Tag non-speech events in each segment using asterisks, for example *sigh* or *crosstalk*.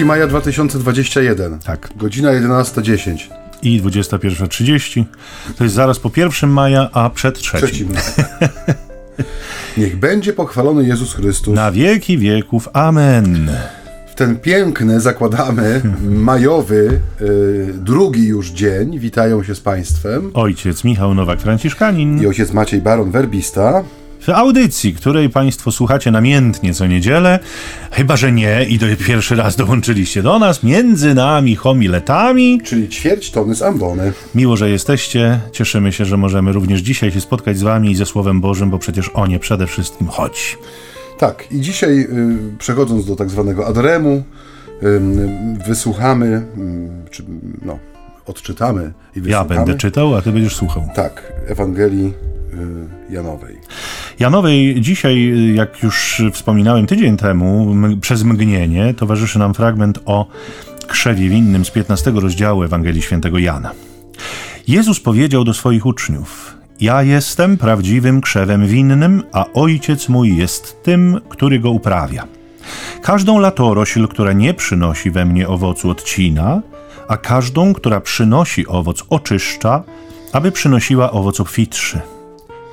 2 maja 2021. Tak. Godzina 11.10. I 21.30. To jest zaraz po 1 maja, a przed trzecim. Trzecim. *laughs* Niech będzie pochwalony Jezus Chrystus. Na wieki wieków. Amen. W ten piękny, zakładamy, *laughs* majowy, y, drugi już dzień witają się z Państwem Ojciec Michał Nowak-Franciszkanin. i ojciec Maciej Baron Werbista. W audycji, której Państwo słuchacie namiętnie co niedzielę, chyba że nie i do, pierwszy raz dołączyliście do nas, między nami homiletami. Czyli ćwierć tony z ambony. Miło, że jesteście. Cieszymy się, że możemy również dzisiaj się spotkać z Wami i ze Słowem Bożym, bo przecież o nie przede wszystkim chodzi. Tak, i dzisiaj y, przechodząc do tak zwanego adremu, y, wysłuchamy, czy no, odczytamy i Ja wysłuchamy. będę czytał, a Ty będziesz słuchał. Tak, Ewangelii Janowej. Janowej dzisiaj, jak już wspominałem tydzień temu, przez mgnienie towarzyszy nam fragment o krzewie winnym z 15 rozdziału Ewangelii Świętego Jana. Jezus powiedział do swoich uczniów: Ja jestem prawdziwym krzewem winnym, a ojciec mój jest tym, który go uprawia. Każdą latorośl, która nie przynosi we mnie owocu, odcina, a każdą, która przynosi owoc, oczyszcza, aby przynosiła owoc obfitszy.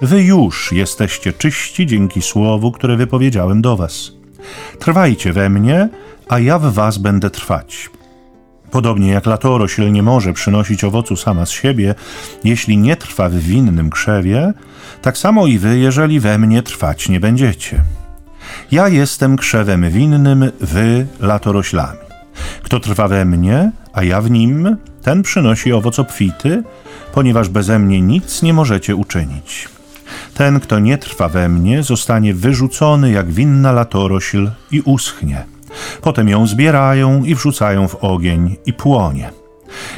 Wy już jesteście czyści dzięki słowu, które wypowiedziałem do was. Trwajcie we mnie, a ja w was będę trwać. Podobnie jak latorośl nie może przynosić owocu sama z siebie, jeśli nie trwa w winnym krzewie, tak samo i wy, jeżeli we mnie trwać nie będziecie. Ja jestem krzewem winnym, wy latoroślami. Kto trwa we mnie, a ja w nim, ten przynosi owoc obfity, ponieważ beze mnie nic nie możecie uczynić. Ten, kto nie trwa we mnie, zostanie wyrzucony jak winna latorośl i uschnie. Potem ją zbierają i wrzucają w ogień i płonie.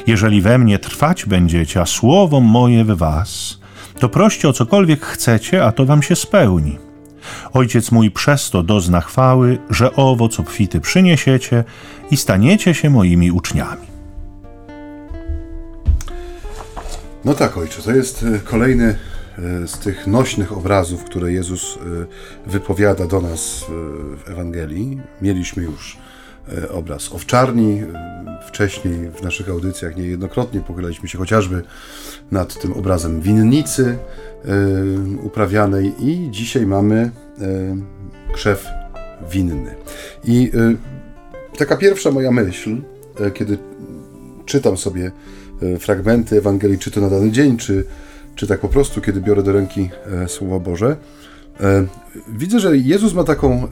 Jeżeli we mnie trwać będziecie, a słowo moje w was, to proście o cokolwiek chcecie, a to wam się spełni. Ojciec mój przez to dozna chwały, że owoc obfity przyniesiecie i staniecie się moimi uczniami. No tak, ojcze, to jest y, kolejny z tych nośnych obrazów, które Jezus y, wypowiada do nas y, w Ewangelii. Mieliśmy już obraz owczarni. Wcześniej w naszych audycjach niejednokrotnie pochylaliśmy się chociażby nad tym obrazem winnicy uprawianej i dzisiaj mamy krzew winny. I taka pierwsza moja myśl, kiedy czytam sobie e, fragmenty Ewangelii, czy to na dany dzień, czy, czy tak po prostu, kiedy biorę do ręki e, Słowo Boże, e, widzę, że Jezus ma taką, e,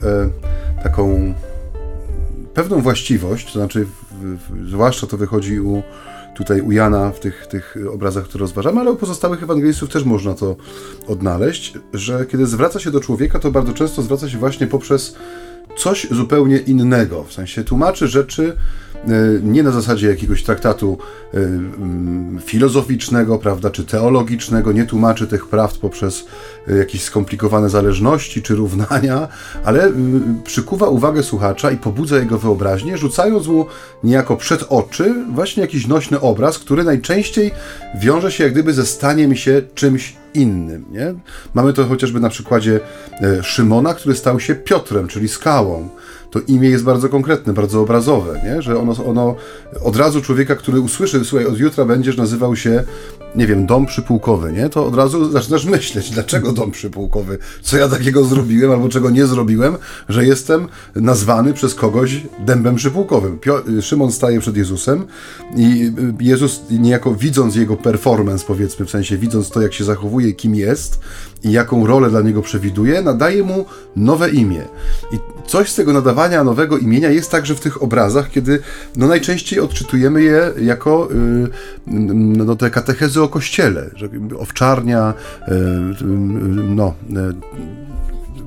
taką pewną właściwość, to znaczy, zwłaszcza to wychodzi u, tutaj u Jana w tych, tych obrazach, które rozważamy, ale u pozostałych ewangelistów też można to odnaleźć, że kiedy zwraca się do człowieka, to bardzo często zwraca się właśnie poprzez coś zupełnie innego. W sensie tłumaczy rzeczy e, nie na zasadzie jakiegoś traktatu e, mm, filozoficznego, prawda, czy teologicznego, nie tłumaczy tych prawd poprzez e, jakieś skomplikowane zależności czy równania, ale przykuwa uwagę słuchacza i pobudza jego wyobraźnię, rzucając mu niejako przed oczy właśnie jakiś nośny obraz, który najczęściej wiąże się jak gdyby ze staniem się czymś innym. Nie? Mamy to chociażby na przykładzie e, Szymona, który stał się Piotrem, czyli skałą. To imię jest bardzo konkretne, bardzo obrazowe, nie? że ono, ono od razu człowieka, który usłyszy, słuchaj, od jutra będziesz nazywał się, nie wiem, dom przypułkowy, nie? to od razu zaczynasz myśleć, dlaczego dom przypułkowy, co ja takiego zrobiłem albo czego nie zrobiłem, że jestem nazwany przez kogoś dębem przypułkowym. Pio- Szymon staje przed Jezusem i Jezus niejako widząc jego performance, powiedzmy, w sensie widząc to, jak się zachowuje, kim jest i jaką rolę dla niego przewiduje, nadaje mu nowe imię. I coś z tego nadawania nowego imienia jest także w tych obrazach, kiedy no najczęściej odczytujemy je jako y, no, te katechezy o kościele, że owczarnia, y, y, no, y,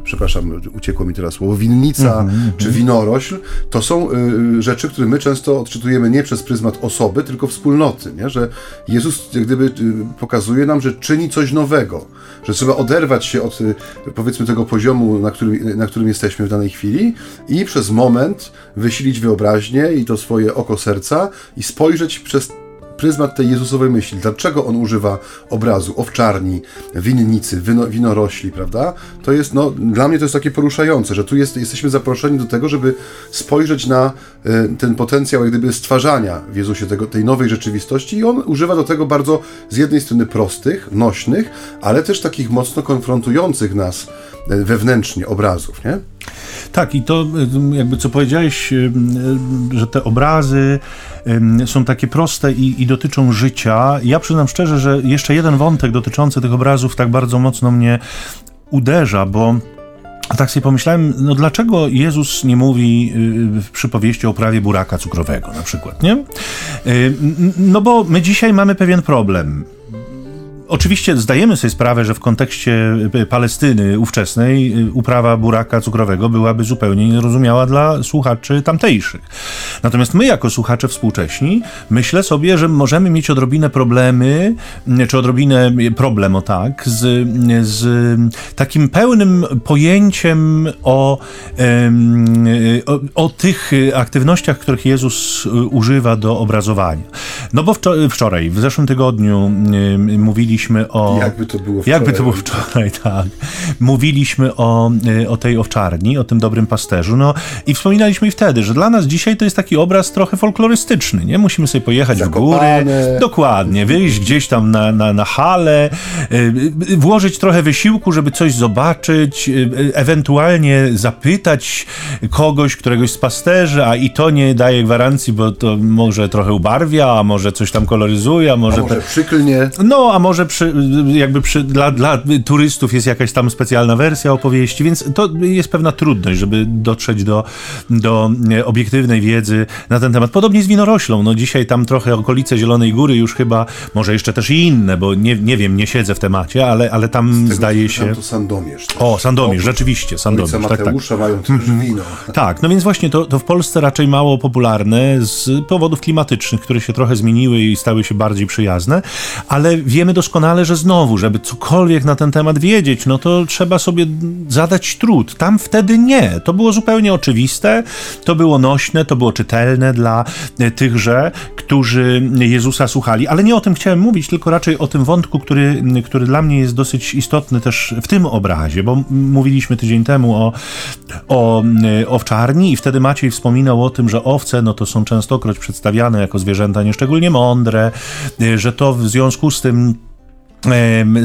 przepraszam, uciekło mi teraz słowo, winnica czy winorośl, to są y, rzeczy, które my często odczytujemy nie przez pryzmat osoby, tylko wspólnoty, nie? że Jezus jak gdyby y, pokazuje nam, że czyni coś nowego, że trzeba oderwać się od y, powiedzmy tego poziomu, na którym, na którym jesteśmy w danej chwili i przez moment wysilić wyobraźnię i to swoje oko serca i spojrzeć przez pryzmat tej Jezusowej myśli. Dlaczego on używa obrazu owczarni, winnicy, wino, winorośli, prawda? To jest, no, dla mnie to jest takie poruszające, że tu jest, jesteśmy zaproszeni do tego, żeby spojrzeć na y, ten potencjał jak gdyby stwarzania w Jezusie tego, tej nowej rzeczywistości i on używa do tego bardzo z jednej strony prostych, nośnych, ale też takich mocno konfrontujących nas y, wewnętrznie obrazów, nie? Tak, i to jakby co powiedziałeś, że te obrazy są takie proste i, i, dotyczą życia. Ja przyznam szczerze, że jeszcze jeden wątek dotyczący tych obrazów tak bardzo mocno mnie uderza, bo tak sobie pomyślałem, no dlaczego Jezus nie mówi y, w przypowieści o prawie buraka cukrowego na przykład, nie? Y, no bo my dzisiaj mamy pewien problem. Oczywiście zdajemy sobie sprawę, że w kontekście y, Palestyny ówczesnej y, uprawa buraka cukrowego byłaby zupełnie niezrozumiała dla słuchaczy tamtejszych. Natomiast my, jako słuchacze współcześni, myślę sobie, że możemy mieć odrobinę problemy, czy odrobinę problem, o tak, z, z takim pełnym pojęciem o, o, o tych aktywnościach, których Jezus używa do obrazowania. No bo wczoraj, w zeszłym tygodniu mówiliśmy, mówiliśmy o... Jakby to było wczoraj. Jakby to było wczoraj, *laughs* tak. Mówiliśmy o, y, o tej owczarni, o tym dobrym pasterzu, no i wspominaliśmy i wtedy, że dla nas dzisiaj to jest taki obraz trochę folklorystyczny, nie? Musimy sobie pojechać Zakopane. w góry, dokładnie, wyjść gdzieś tam na, na, na halę, y, włożyć trochę wysiłku, żeby coś zobaczyć, y, ewentualnie zapytać kogoś, któregoś z pasterzy, a i to nie daje gwarancji, bo to może trochę ubarwia, a może coś tam koloryzuje, a może... A może te... przyklnie. No, a może przy, jakby przy, dla, dla turystów jest jakaś tam specjalna wersja opowieści, więc to jest pewna trudność, żeby dotrzeć do, do obiektywnej wiedzy na ten temat. Podobnie z winoroślą. No dzisiaj tam trochę okolice Zielonej Góry już chyba, może jeszcze też i inne, bo nie, nie wiem, nie siedzę w temacie, ale, ale tam tego, zdaje się... to Sandomierz. Też. O, Sandomierz, rzeczywiście, Sandomierz. Tak, tak. mają też mhm. wino. Tak, no więc właśnie to, to w Polsce raczej mało popularne z powodów klimatycznych, które się trochę zmieniły i stały się bardziej przyjazne, ale wiemy doskonale, doskonale, że znowu, żeby cokolwiek na ten temat wiedzieć, no to trzeba sobie zadać trud. Tam wtedy nie. To było zupełnie oczywiste, to było nośne, to było czytelne dla e, tychże, którzy Jezusa słuchali. Ale nie o tym chciałem mówić, tylko raczej o tym wątku, który, który dla mnie jest dosyć istotny też w tym obrazie, bo mówiliśmy tydzień temu o, o e, owczarni i wtedy Maciej wspominał o tym, że owce no to są częstokroć przedstawiane jako zwierzęta nieszczególnie mądre, e, że to w związku z tym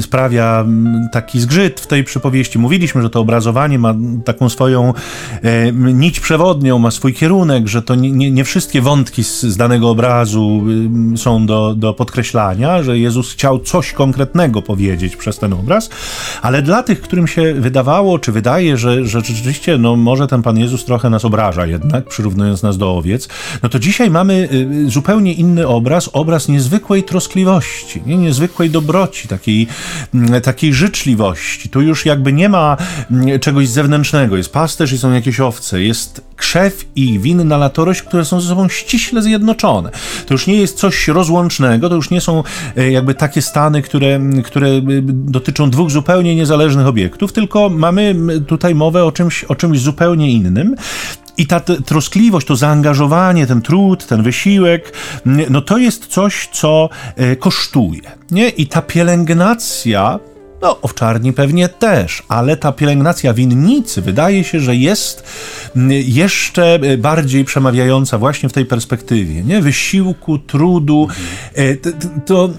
sprawia taki zgrzyt w tej przypowieści. Mówiliśmy, że to obrazowanie ma taką swoją nić przewodnią, ma swój kierunek, że to nie, nie wszystkie wątki z, z, danego obrazu są do, do podkreślania, że Jezus chciał coś konkretnego powiedzieć przez ten obraz, ale dla tych, którym się wydawało, czy wydaje, że, że rzeczywiście, no może ten Pan Jezus trochę nas obraża jednak, przyrównując nas do owiec, no to dzisiaj mamy zupełnie inny obraz, obraz niezwykłej troskliwości, nie? niezwykłej dobroci, takiej, mm, takiej życzliwości. Tu już jakby nie ma mm, czegoś zewnętrznego. Jest pasterz i są jakieś owce. Jest krzew i winna latorość, które są ze sobą ściśle zjednoczone. To już nie jest coś rozłącznego, to już nie są e, jakby takie stany, które, które e, dotyczą dwóch zupełnie niezależnych obiektów, tylko mamy tutaj mowę o czymś, o czymś zupełnie innym. I ta troskliwość, to zaangażowanie, ten trud, ten wysiłek, no to jest coś, co e, kosztuje. Nie? I ta pielęgnacja no, owczarni pewnie też, ale ta pielęgnacja winnicy wydaje się, że jest mm, jeszcze bardziej przemawiająca właśnie w tej perspektywie, nie? Wysiłku, trudu. E, to,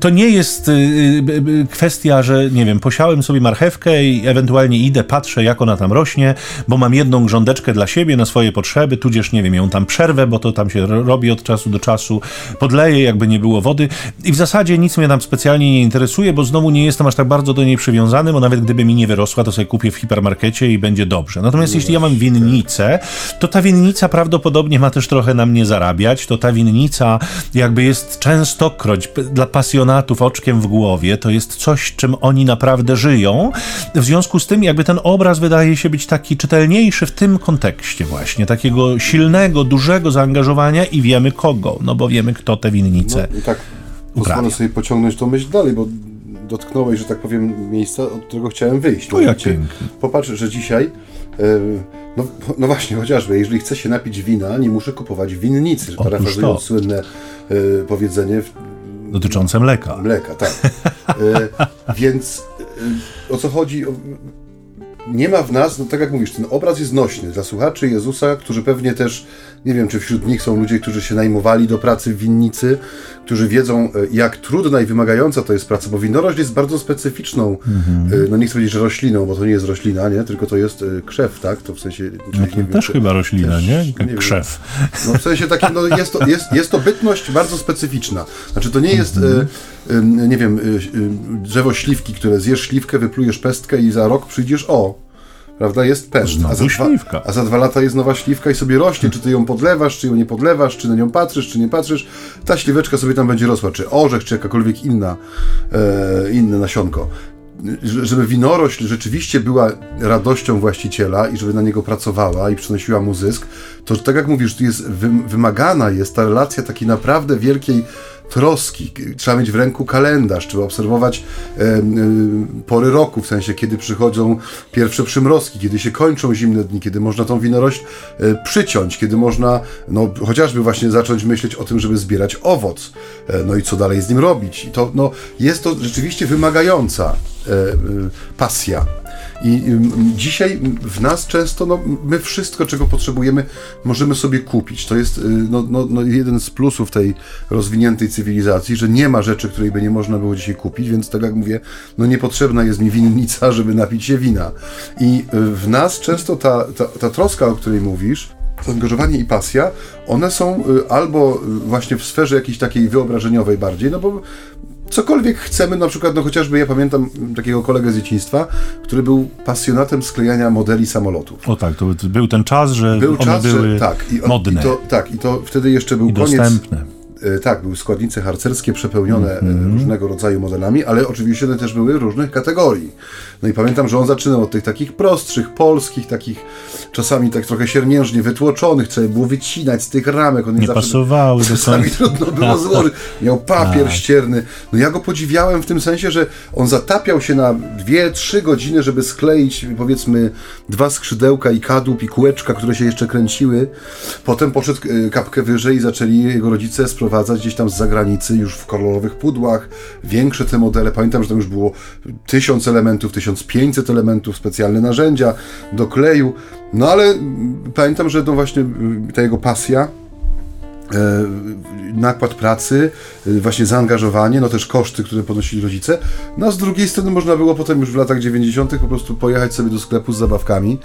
to nie jest e, e, kwestia, że nie wiem, posiałem sobie marchewkę i ewentualnie idę, patrzę, jak ona tam rośnie, bo mam jedną grządeczkę dla siebie na swoje potrzeby, tudzież, nie wiem, ją tam przerwę, bo to tam się robi od czasu do czasu, podleję, jakby nie było wody i w zasadzie nic mnie tam specjalnie nie interesuje, bo znowu nie jestem aż tak bardzo bardzo do niej przywiązany, bo nawet gdyby mi nie wyrosła, to sobie kupię w hipermarkecie i będzie dobrze. Natomiast no jeśli ja mam winnicę, to ta winnica prawdopodobnie ma też trochę na mnie zarabiać, to ta winnica jakby jest częstokroć dla pasjonatów oczkiem w głowie, to jest coś, czym oni naprawdę żyją. W związku z tym jakby ten obraz wydaje się być taki czytelniejszy w tym kontekście właśnie, takiego silnego, dużego zaangażowania i wiemy kogo, no bo wiemy kto te winnice no, tak pozwolę sobie pociągnąć tą myśl dalej, bo dotknąłeś, że tak powiem, miejsca, od którego chciałem wyjść. O, jak Popatrz, że dzisiaj no, no właśnie, chociażby, jeżeli chcę się napić wina, nie muszę kupować winnicy, parafrazując słynne powiedzenie. Dotyczące mleka. Mleka, tak. *laughs* Więc o co chodzi? Nie ma w nas, no tak jak mówisz, ten obraz jest nośny dla słuchaczy Jezusa, którzy pewnie też, nie wiem, czy wśród nich są ludzie, którzy się najmowali do pracy w winnicy, którzy wiedzą, e, jak trudna i wymagająca to jest praca, bo winorośl jest bardzo specyficzną, mhm. no nie chcę powiedzieć, że rośliną, bo to nie jest roślina, nie? tylko to jest e, krzew, tak? To w sensie... No to wiem, też chyba roślina, też, nie? Nie krzew. Wiem. No w sensie takim, no jest to, jest, jest to bytność bardzo specyficzna. Znaczy to nie jest, mhm. Nie wiem, drzewo śliwki, które zjesz śliwkę, wyplujesz pestkę i za rok przyjdziesz, o, prawda, jest pest. A za, dwa, a za dwa lata jest nowa śliwka i sobie rośnie, czy ty ją podlewasz, czy ją nie podlewasz, czy na nią patrzysz, czy nie patrzysz, ta śliweczka sobie tam będzie rosła, czy orzech, czy jakakolwiek inna, e, inne nasionko. Żeby winorośl rzeczywiście była radością właściciela i żeby na niego pracowała i przynosiła mu zysk, to tak jak mówisz, tu jest wymagana jest ta relacja takiej naprawdę wielkiej troski. Trzeba mieć w ręku kalendarz, trzeba obserwować e, e, pory roku, w sensie kiedy przychodzą pierwsze przymrozki, kiedy się kończą zimne dni, kiedy można tą winorośl e, przyciąć, kiedy można no, chociażby właśnie zacząć myśleć o tym, żeby zbierać owoc. E, no i co dalej z nim robić. I to no, jest to rzeczywiście wymagająca e, e, pasja. I dzisiaj w nas często, no, my wszystko, czego potrzebujemy, możemy sobie kupić. To jest y, no, no, no, jeden z plusów tej rozwiniętej cywilizacji, że nie ma rzeczy, której by nie można było dzisiaj kupić, więc tak jak mówię, no niepotrzebna jest mi winnica, żeby napić się wina. I y, w nas często ta, ta, ta troska, o której mówisz, zaangażowanie i pasja, one są y, albo właśnie w sferze jakiejś takiej wyobrażeniowej bardziej, no bo cokolwiek chcemy, na przykład, no chociażby ja pamiętam takiego kolegę z dzieciństwa, który był pasjonatem sklejania modeli samolotów. O tak, to był ten czas, że był one czas, były że, tak, i, modne. I to, tak, i to wtedy jeszcze był I koniec... Dostępne tak, były składnice harcerskie przepełnione mm -hmm. różnego rodzaju modelami, ale oczywiście one też były różnych kategorii. No i pamiętam, że on zaczynał od tych takich prostszych, polskich, takich czasami tak trochę siermiężnie wytłoczonych, trzeba było wycinać z tych ramek. One nie zawsze, pasowały Czasami trudno było *laughs* złożyć. Miał papier tak. ścierny. No ja go podziwiałem w tym sensie, że on zatapiał się na 2-3 godziny, żeby skleić powiedzmy dwa skrzydełka i kadłub i kółeczka, które się jeszcze kręciły. Potem poszedł e, kapkę wyżej i zaczęli jego rodzice sprowadzać sprowadzać gdzieś tam z zagranicy, już w kolorowych pudłach, większe te modele. Pamiętam, że tam już było 1000 elementów, 1500 elementów, specjalne narzędzia do kleju. No ale pamiętam, że to właśnie ta jego pasja, e, nakład pracy, e, właśnie zaangażowanie, no też koszty, które ponosili rodzice. No a z drugiej strony można było potem już w latach 90. po prostu pojechać sobie do sklepu z zabawkami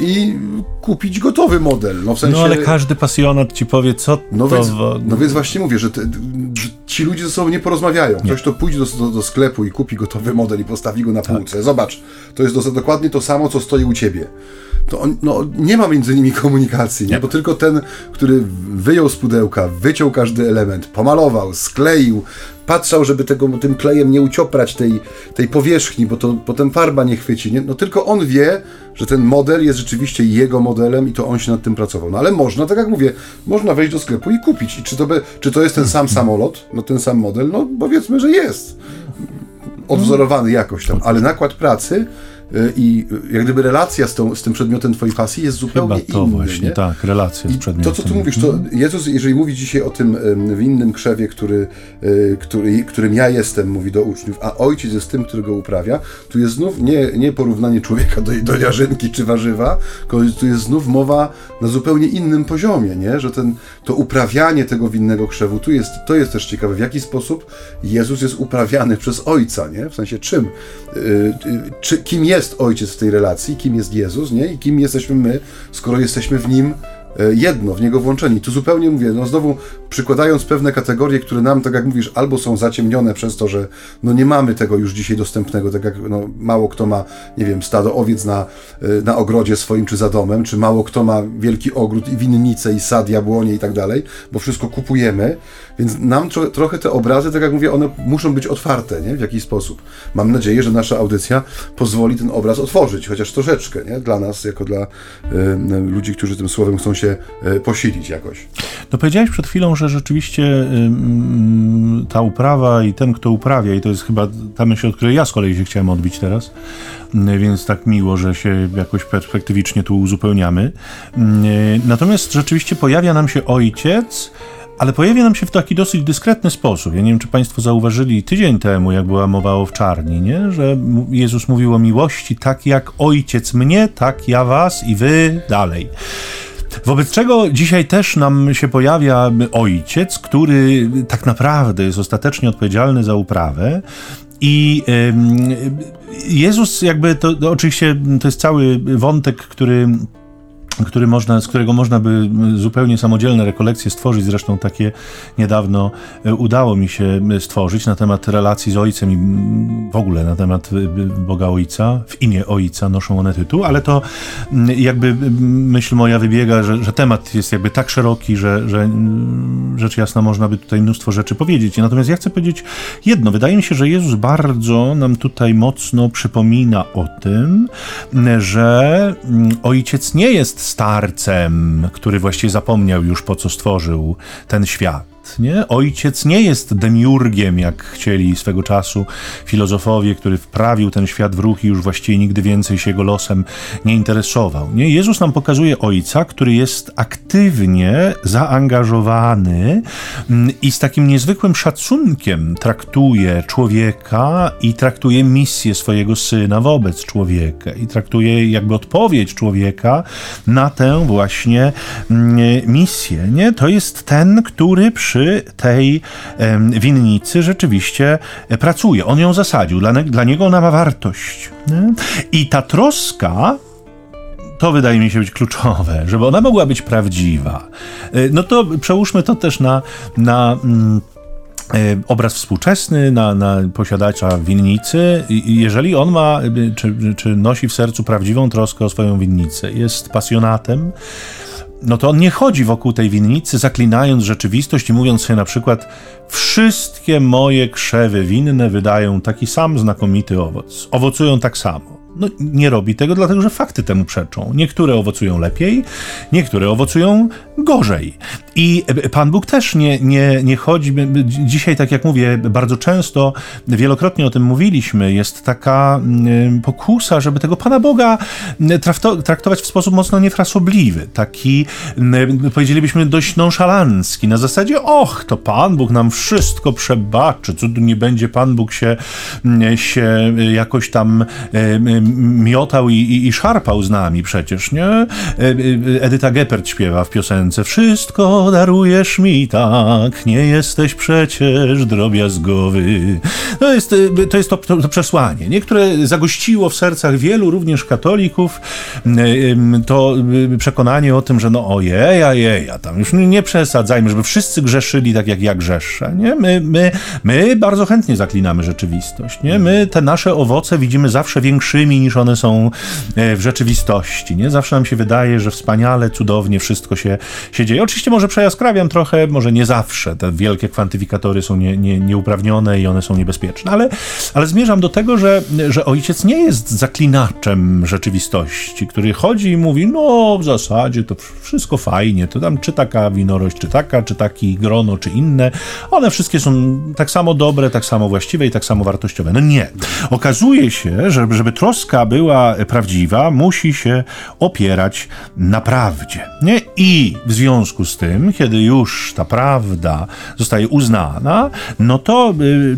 i kupić gotowy model. No, w sensie... no ale każdy pasjonat ci powie, co no to... Więc, no więc właśnie mówię, że, te, ci ludzie ze sobą nie porozmawiają. Ktoś, to pójdzie do, do, do, sklepu i kupi gotowy model i postawi go na tak. półce. Tak. Zobacz, to jest do, dokładnie to samo, co stoi u ciebie. To on, no, nie ma między nimi komunikacji, nie? nie? bo tylko ten, który wyjął z pudełka, wyciął każdy element, pomalował, skleił, patrzał, żeby tego, tym klejem nie ucioprać tej, tej powierzchni, bo to potem farba nie chwyci. Nie? No tylko on wie, że ten model jest rzeczywiście jego modelem i to on się nad tym pracował. No ale można, tak jak mówię, można wejść do sklepu i kupić. I czy to, by, czy to jest ten sam samolot, no ten sam model? No powiedzmy, że jest. Odwzorowany jakoś tam, ale nakład pracy i jak gdyby relacja z, tą, z tym przedmiotem twojej pasji jest zupełnie Chyba to inny, właśnie, nie? tak, relacja z przedmiotem. To, co tu mówisz, to mhm. Jezus, jeżeli mówi dzisiaj o tym w innym krzewie, który, y, który, którym ja jestem, mówi do uczniów, a ojciec jest tym, który go uprawia, tu jest znów nie, nie porównanie człowieka do, do jarzynki czy warzywa, tylko tu jest znów mowa na zupełnie innym poziomie, nie? że ten, to uprawianie tego winnego krzewu, tu jest, to jest też ciekawe, w jaki sposób Jezus jest uprawiany przez Ojca, nie? w sensie czym, y, czy, kim jest jest ojciec w tej relacji, kim jest Jezus, nie? I kim jesteśmy my, skoro jesteśmy w nim e, jedno, w niego włączeni. Tu zupełnie mówię, no znowu przykładając pewne kategorie, które nam, tak jak mówisz, albo są zaciemnione przez to, że no nie mamy tego już dzisiaj dostępnego, tak jak no, mało kto ma, nie wiem, stado owiec na, e, na ogrodzie swoim czy za domem, czy mało kto ma wielki ogród i winnicę i sad, jabłonie i tak dalej, bo wszystko kupujemy, Więc nam tro, trochę te obrazy, tak jak mówię, one muszą być otwarte, nie? W jakiś sposób. Mam nadzieję, że nasza audycja pozwoli ten obraz otworzyć, chociaż troszeczkę, nie? Dla nas, jako dla y, ludzi, którzy tym słowem chcą się y, posilić jakoś. No powiedziałeś przed chwilą, że rzeczywiście y, ta uprawa i ten, kto uprawia, i to jest chyba ta myśl, od której ja z kolei się chciałem odbić teraz, więc tak miło, że się jakoś perspektywicznie tu uzupełniamy. Natomiast rzeczywiście pojawia nam się ojciec, ale pojawia nam się w taki dosyć dyskretny sposób. Ja nie wiem, czy Państwo zauważyli tydzień temu, jak była mowa o wczarni, nie? że Jezus mówił o miłości tak jak Ojciec mnie, tak ja was i wy dalej. Wobec czego dzisiaj też nam się pojawia ojciec, który tak naprawdę jest ostatecznie odpowiedzialny za uprawę. I Jezus, jakby to, to oczywiście to jest cały wątek, który który można, z którego można by zupełnie samodzielne rekolekcje stworzyć. Zresztą takie niedawno e, udało mi się stworzyć na temat relacji z Ojcem i w ogóle na temat e, Boga Ojca. W imię Ojca noszą one tytuł, ale to jakby myśl moja wybiega, że, że temat jest jakby tak szeroki, że, że rzecz jasna można by tutaj mnóstwo rzeczy powiedzieć. Natomiast ja chcę powiedzieć jedno. Wydaje mi się, że Jezus bardzo nam tutaj mocno przypomina o tym, że Ojciec nie jest starcem, który właściwie zapomniał już po co stworzył ten świat nie? Ojciec nie jest demiurgiem, jak chcieli swego czasu filozofowie, który wprawił ten świat w ruch i już właściwie nigdy więcej się jego losem nie interesował. Nie? Jezus nam pokazuje ojca, który jest aktywnie zaangażowany mm, i z takim niezwykłym szacunkiem traktuje człowieka i traktuje misję swojego syna wobec człowieka i traktuje jakby odpowiedź człowieka na tę właśnie mm, misję. Nie? To jest ten, który przy przy tej winnicy rzeczywiście e, pracuje. On ją zasadził, dla, dla niego ona ma wartość. Nie? I ta troska to wydaje mi się być kluczowe, żeby ona mogła być prawdziwa. E, no to przełóżmy to też na, na mm, e, obraz współczesny, na, na posiadacza winnicy. Jeżeli on ma, czy, czy nosi w sercu prawdziwą troskę o swoją winnicę, jest pasjonatem, no to on nie chodzi wokół tej winnicy, zaklinając rzeczywistość i mówiąc sobie na przykład: Wszystkie moje krzewy winne wydają taki sam znakomity owoc, owocują tak samo no, nie robi tego, dlatego że fakty temu przeczą. Niektóre owocują lepiej, niektóre owocują gorzej. I Pan Bóg też nie, nie, nie chodzi. Dzisiaj, tak jak mówię, bardzo często, wielokrotnie o tym mówiliśmy, jest taka mm, pokusa, żeby tego Pana Boga mm, traktować w sposób mocno niefrasobliwy, taki, mm, powiedzielibyśmy, dość nonszalancki, na zasadzie, och, to Pan Bóg nam wszystko przebaczy, co tu nie będzie Pan Bóg się, się jakoś tam miotał i, i, i, szarpał z nami przecież, nie? E, e, Edyta Geppert śpiewa w piosence Wszystko darujesz mi tak, nie jesteś przecież drobiazgowy. To jest e, to, jest to, to, to przesłanie, nie? które zagościło w sercach wielu, również katolików, to przekonanie o tym, że no ojej, ojej, a tam już nie przesadzajmy, żeby wszyscy grzeszyli tak jak ja grzeszę, nie? My, my, my bardzo chętnie zaklinamy rzeczywistość, nie? My te nasze owoce widzimy zawsze większymi niż one są e, w rzeczywistości. Nie? Zawsze nam się wydaje, że wspaniale, cudownie wszystko się, się dzieje. Oczywiście może przejaskrawiam trochę, może nie zawsze. Te wielkie kwantyfikatory są nie, nie, nieuprawnione i one są niebezpieczne, ale, ale zmierzam do tego, że, że ojciec nie jest zaklinaczem rzeczywistości, który chodzi i mówi, no w zasadzie to wszystko fajnie, to tam czy taka winorość, czy taka, czy taki grono, czy inne, one wszystkie są tak samo dobre, tak samo właściwe i tak samo wartościowe. No nie. Okazuje się, że żeby troska troska była prawdziwa, musi się opierać na prawdzie. Nie? I w związku z tym, kiedy już ta prawda zostaje uznana, no to y,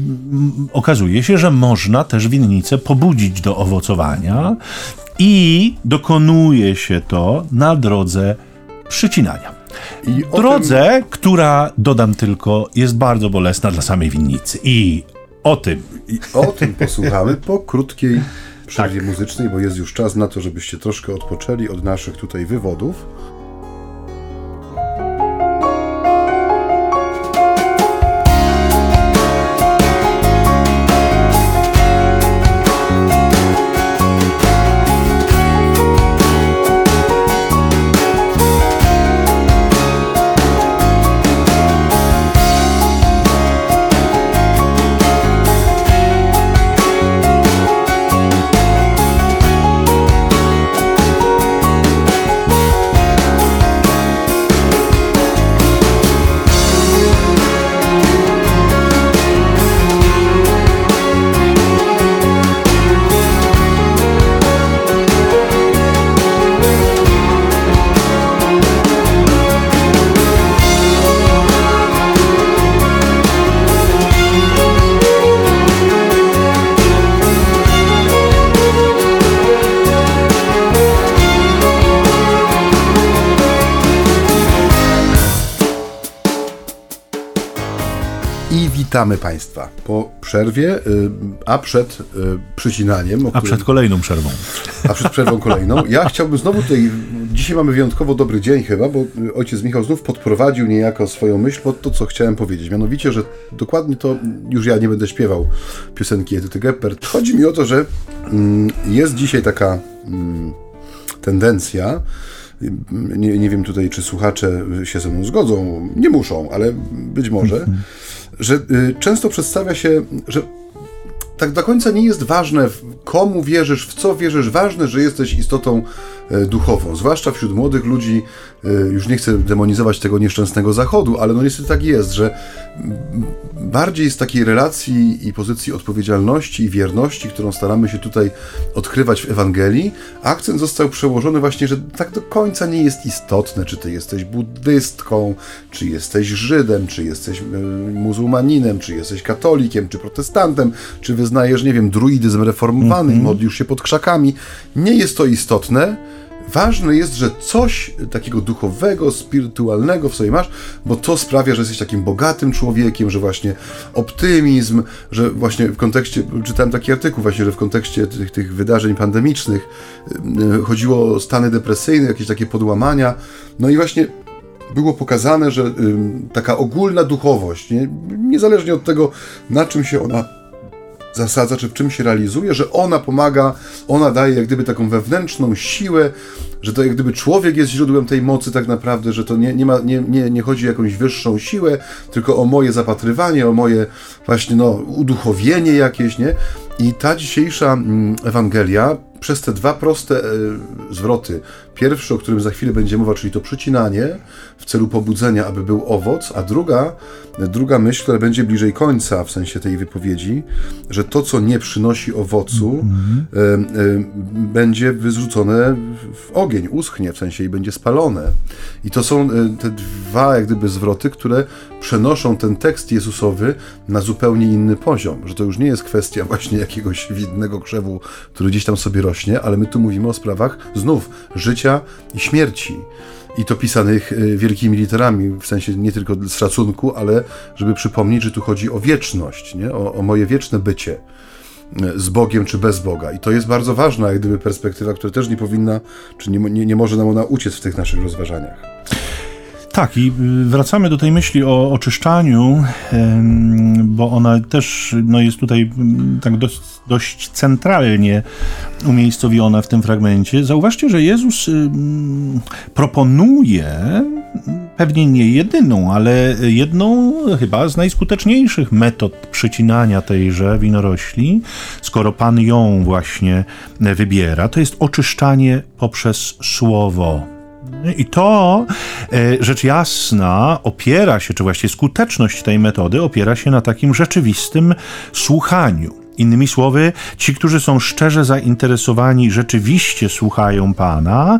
okazuje się, że można też winnicę pobudzić do owocowania i dokonuje się to na drodze przycinania. I drodze, tym... która, dodam tylko, jest bardzo bolesna dla samej winnicy. I o tym. I o tym posłuchamy po krótkiej przerwie tak. muzycznej, bo jest już czas na to, żebyście troszkę odpoczęli od naszych tutaj wywodów. Witamy Państwa po przerwie, y, a przed y, przycinaniem. A przed kolejną przerwą. A przed przerwą kolejną. Ja chciałbym znowu tutaj, dzisiaj mamy wyjątkowo dobry dzień chyba, bo ojciec Michał znów podprowadził niejako swoją myśl pod to, co chciałem powiedzieć. Mianowicie, że dokładnie to, już ja nie będę śpiewał piosenki Edyty Geppert. Chodzi mi o to, że mm, jest dzisiaj taka mm, tendencja, nie, nie wiem tutaj, czy słuchacze się ze mną zgodzą, nie muszą, ale być może, że y, często przedstawia się, że tak do końca nie jest ważne, komu wierzysz, w co wierzysz. Ważne, że jesteś istotą duchową. Zwłaszcza wśród młodych ludzi, e, już nie chcę demonizować tego nieszczęsnego zachodu, ale no niestety tak jest, że bardziej z takiej relacji i pozycji odpowiedzialności i wierności, którą staramy się tutaj odkrywać w Ewangelii, akcent został przełożony właśnie, że tak do końca nie jest istotne, czy ty jesteś buddystką, czy jesteś Żydem, czy jesteś e, muzułmaninem, czy jesteś katolikiem, czy protestantem, czy wyznajesz, nie wiem, druidyzm reformowany mm -hmm. modlisz się pod krzakami. Nie jest to istotne, Ważne jest, że coś takiego duchowego, spirytualnego w sobie masz, bo to sprawia, że jesteś takim bogatym człowiekiem, że właśnie optymizm, że właśnie w kontekście, czytałem taki artykuł właśnie, że w kontekście tych, tych wydarzeń pandemicznych yy, chodziło o stany depresyjne, jakieś takie podłamania. No i właśnie było pokazane, że taka ogólna duchowość, nie, niezależnie od tego, na czym się ona zasadza, czy w czym się realizuje, że ona pomaga, ona daje jak gdyby taką wewnętrzną siłę, że to jak gdyby człowiek jest źródłem tej mocy tak naprawdę, że to nie, nie, ma, nie, nie, nie chodzi o jakąś wyższą siłę, tylko o moje zapatrywanie, o moje właśnie no, uduchowienie jakieś, nie? I ta dzisiejsza mm, Ewangelia przez te dwa proste e, zwroty, pierwszy, o którym za chwilę będzie mowa, czyli to przycinanie w celu pobudzenia, aby był owoc, a druga, druga myśl, która będzie bliżej końca w sensie tej wypowiedzi, że to, co nie przynosi owocu, mm -hmm. będzie wyrzucone w ogień, uschnie w sensie i będzie spalone. I to są te dwa, jak gdyby, zwroty, które przenoszą ten tekst Jezusowy na zupełnie inny poziom, że to już nie jest kwestia właśnie *laughs* jakiegoś widnego krzewu, który gdzieś tam sobie rośnie, ale my tu mówimy o sprawach znów życia i śmierci. I to pisanych y, wielkimi literami, w sensie nie tylko z szacunku, ale żeby przypomnieć, że tu chodzi o wieczność, nie? O, o moje wieczne bycie y, z Bogiem czy bez Boga. I to jest bardzo ważna, jak gdyby perspektywa, która też nie powinna, czy nie, nie, nie może nam ona uciec w tych naszych rozważaniach. Tak, i y, wracamy do tej myśli o oczyszczaniu, bo ona też no, jest tutaj mm, tak dość, dość centralnie umiejscowiona w tym fragmencie. Zauważcie, że Jezus proponuje pewnie nie jedyną, ale jedną chyba z najskuteczniejszych metod przycinania tejże winorośli, skoro Pan ją właśnie wybiera, to jest oczyszczanie poprzez słowo. I to, e, rzecz jasna, opiera się, czy właściwie skuteczność tej metody opiera się na takim rzeczywistym słuchaniu. Innymi słowy, ci, którzy są szczerze zainteresowani, rzeczywiście słuchają Pana,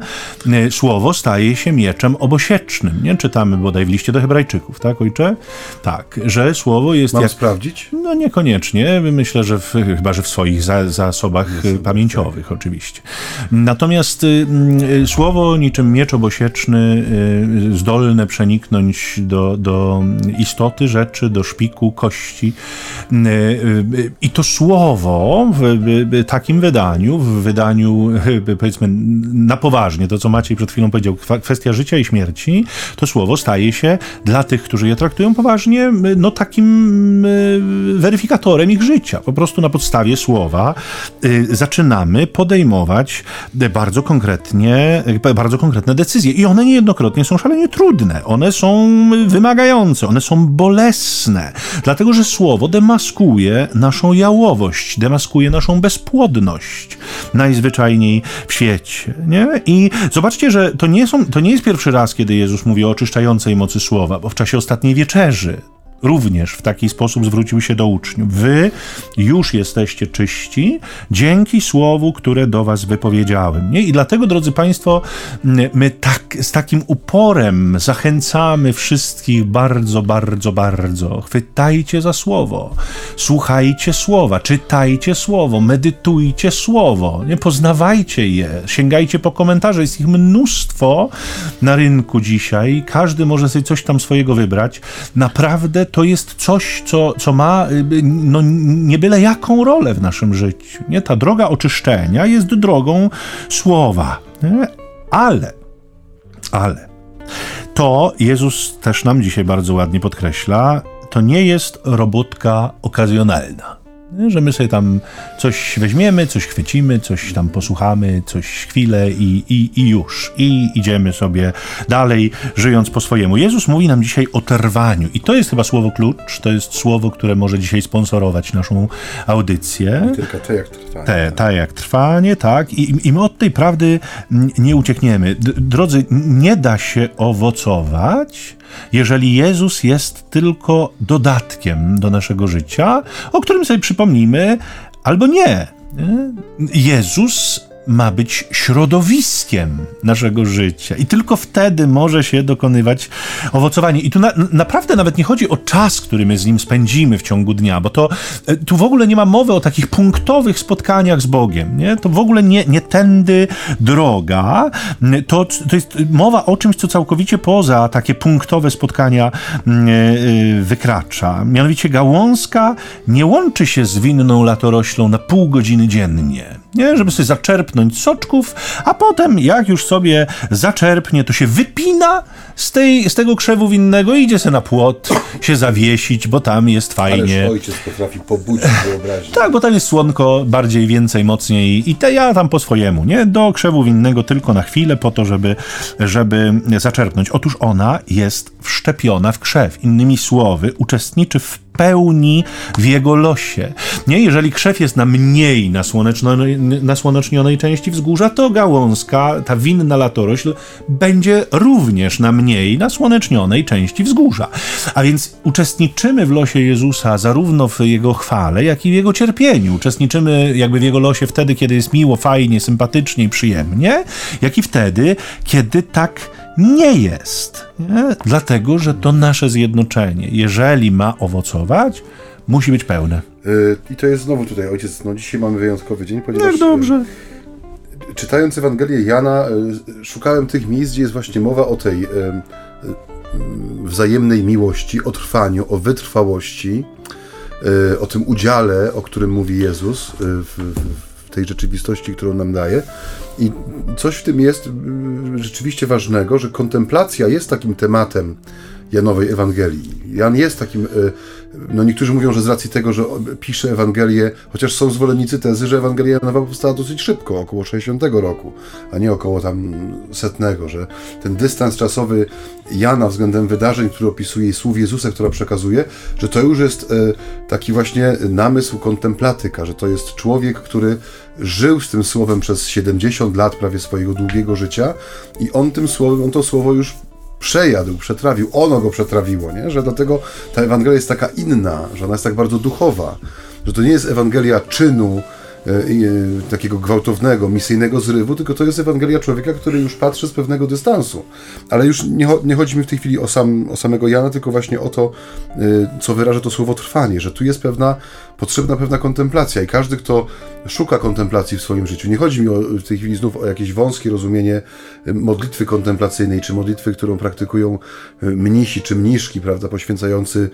e, słowo staje się mieczem obosiecznym. Nie czytamy bodaj w liście do Hebrajczyków, tak, ojcze? Tak, że słowo jest. Mam jak... sprawdzić? No niekoniecznie. Myślę, że w, chyba, że w swoich za, zasobach jest, pamięciowych, tak. oczywiście. Natomiast y, y, słowo niczym miecz obosieczny, y, zdolne przeniknąć do, do istoty rzeczy, do szpiku, kości. I to słowo słowo w takim wydaniu, w wydaniu powiedzmy na poważnie, to co Maciej przed chwilą powiedział, kwestia życia i śmierci, to słowo staje się dla tych, którzy je traktują poważnie, no takim weryfikatorem ich życia. Po prostu na podstawie słowa y, zaczynamy podejmować bardzo konkretnie, bardzo konkretne decyzje. I one niejednokrotnie są szalenie trudne, one są wymagające, one są bolesne, dlatego że słowo demaskuje naszą demaskuje naszą bezpłodność najzwyczajniej w świecie. Nie? I zobaczcie, że to nie, są, to nie jest pierwszy raz, kiedy Jezus mówi o oczyszczającej mocy słowa, bo w czasie ostatniej wieczerzy również w taki sposób zwrócił się do uczniów. Wy już jesteście czyści dzięki słowu, które do was wypowiedziałem. Nie? I dlatego, drodzy Państwo, my tak, z takim uporem zachęcamy wszystkich bardzo, bardzo, bardzo. Chwytajcie za słowo, słuchajcie słowa, czytajcie słowo, medytujcie słowo, nie? poznawajcie je, sięgajcie po komentarze. Jest ich mnóstwo na rynku dzisiaj. Każdy może sobie coś tam swojego wybrać. Naprawdę to jest coś, co, co ma no, nie byle jaką rolę w naszym życiu. Nie? Ta droga oczyszczenia jest drogą słowa. Nie? Ale, ale, to Jezus też nam dzisiaj bardzo ładnie podkreśla, to nie jest robótka okazjonalna. Że my sobie tam coś weźmiemy, coś chwycimy, coś tam posłuchamy, coś chwilę i, i, i już. I idziemy sobie dalej, żyjąc po swojemu. Jezus mówi nam dzisiaj o trwaniu. I to jest chyba słowo klucz, to jest słowo, które może dzisiaj sponsorować naszą audycję. Tylko to jak trwanie. Te, ta jak trwanie, tak. I, I my od tej prawdy nie uciekniemy. Drodzy, nie da się owocować, jeżeli Jezus jest tylko dodatkiem do naszego życia, o którym sobie przypomnimy, albo nie. Jezus ma być środowiskiem naszego życia i tylko wtedy może się dokonywać owocowanie. I tu na, naprawdę nawet nie chodzi o czas, który my z nim spędzimy w ciągu dnia, bo to e, tu w ogóle nie ma mowy o takich punktowych spotkaniach z Bogiem, nie? To w ogóle nie, nie tędy droga, to, to jest mowa o czymś, co całkowicie poza takie punktowe spotkania mm, e, e, wykracza. Mianowicie gałązka nie łączy się z winną latoroślą na pół godziny dziennie, nie? Żeby sobie zaczerpnąć soczków, a potem jak już sobie zaczerpnie, to się wypina z, tej, z tego krzewu winnego i idzie sobie na płot się zawiesić, bo tam jest fajnie. Ależ ojciec potrafi pobudzić wyobraźnię. Tak, bo tam jest słonko bardziej, więcej, mocniej i te ja tam po swojemu, nie? Do krzewu winnego tylko na chwilę po to, żeby, żeby zaczerpnąć. Otóż ona jest wszczepiona w krzew. Innymi słowy, uczestniczy w pełni w jego losie. Nie, jeżeli krzew jest na mniej nasłonecznionej części wzgórza, to gałązka, ta winna latorośl, będzie również na mniej nasłonecznionej części wzgórza. A więc uczestniczymy w losie Jezusa zarówno w jego chwale, jak i w jego cierpieniu. Uczestniczymy jakby w jego losie wtedy, kiedy jest miło, fajnie, sympatycznie i przyjemnie, jak i wtedy, kiedy tak nie jest. Nie? Dlatego, że to nasze zjednoczenie, jeżeli ma owocować, musi być pełne. Yy, I to jest znowu tutaj, ojciec, no dzisiaj mamy wyjątkowy dzień, ponieważ... Jak dobrze. Yy, czytając Ewangelię Jana, yy, szukałem tych miejsc, gdzie jest właśnie mowa o tej wzajemnej miłości, o trwaniu, o wytrwałości, o tym udziale, o którym mówi Jezus w, w tej rzeczywistości, którą nam daje. I coś w tym jest y, rzeczywiście ważnego, że kontemplacja jest takim tematem Janowej Ewangelii. Jan jest takim, y, no niektórzy mówią, że z racji tego, że pisze Ewangelię, chociaż są zwolennicy tezy, że Ewangelia Janowa powstała dosyć szybko, około 60 roku, a nie około tam setnego, że ten dystans czasowy Jana względem wydarzeń, które opisuje i słów Jezusa, która przekazuje, że to już jest y, taki właśnie namysł kontemplatyka, że to jest człowiek, który żył z tym słowem przez 70 lat prawie swojego długiego życia i on tym słowem, on to słowo już przejadł, przetrawił, ono go przetrawiło, nie? że dlatego ta Ewangelia jest taka inna, że ona jest tak bardzo duchowa, że to nie jest Ewangelia czynu, E, e, takiego gwałtownego, misyjnego zrywu, tylko to jest Ewangelia człowieka, który już patrzy z pewnego dystansu. Ale już nie, nie chodzi mi w tej chwili o, sam, o samego Jana, tylko właśnie o to, e, co wyraża to słowo trwanie, że tu jest pewna, potrzebna pewna kontemplacja i każdy, kto szuka kontemplacji w swoim życiu, nie chodzi mi o, w tej chwili znów o jakieś wąskie rozumienie modlitwy kontemplacyjnej, czy modlitwy, którą praktykują mnisi czy mniszki, prawda, poświęcający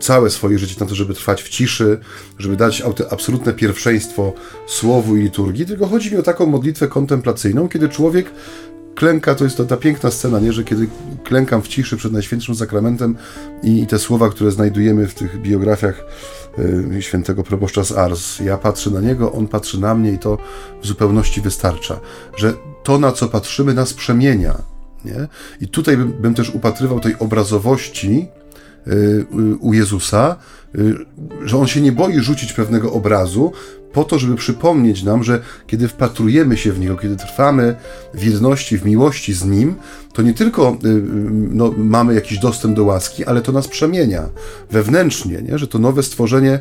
całe swoje życie na to, żeby trwać w ciszy, żeby dać absolutne pierwszeństwo słowu i liturgii, tylko chodzi mi o taką modlitwę kontemplacyjną, kiedy człowiek klęka, to jest to ta piękna scena, nie, że kiedy klękam w ciszy przed Najświętszym Sakramentem i, i te słowa, które znajdujemy w tych biografiach y, świętego proboszcza z Ars, ja patrzę na niego, on patrzy na mnie i to w zupełności wystarcza, że to, na co patrzymy, nas przemienia. Nie? I tutaj bym, bym też upatrywał tej obrazowości y, y, u Jezusa, y, że on się nie boi rzucić pewnego obrazu, po to, żeby przypomnieć nam, że kiedy wpatrujemy się w Niego, kiedy trwamy w jedności, w miłości z Nim, to nie tylko y, y, no, mamy jakiś dostęp do łaski, ale to nas przemienia wewnętrznie, nie? że to nowe stworzenie,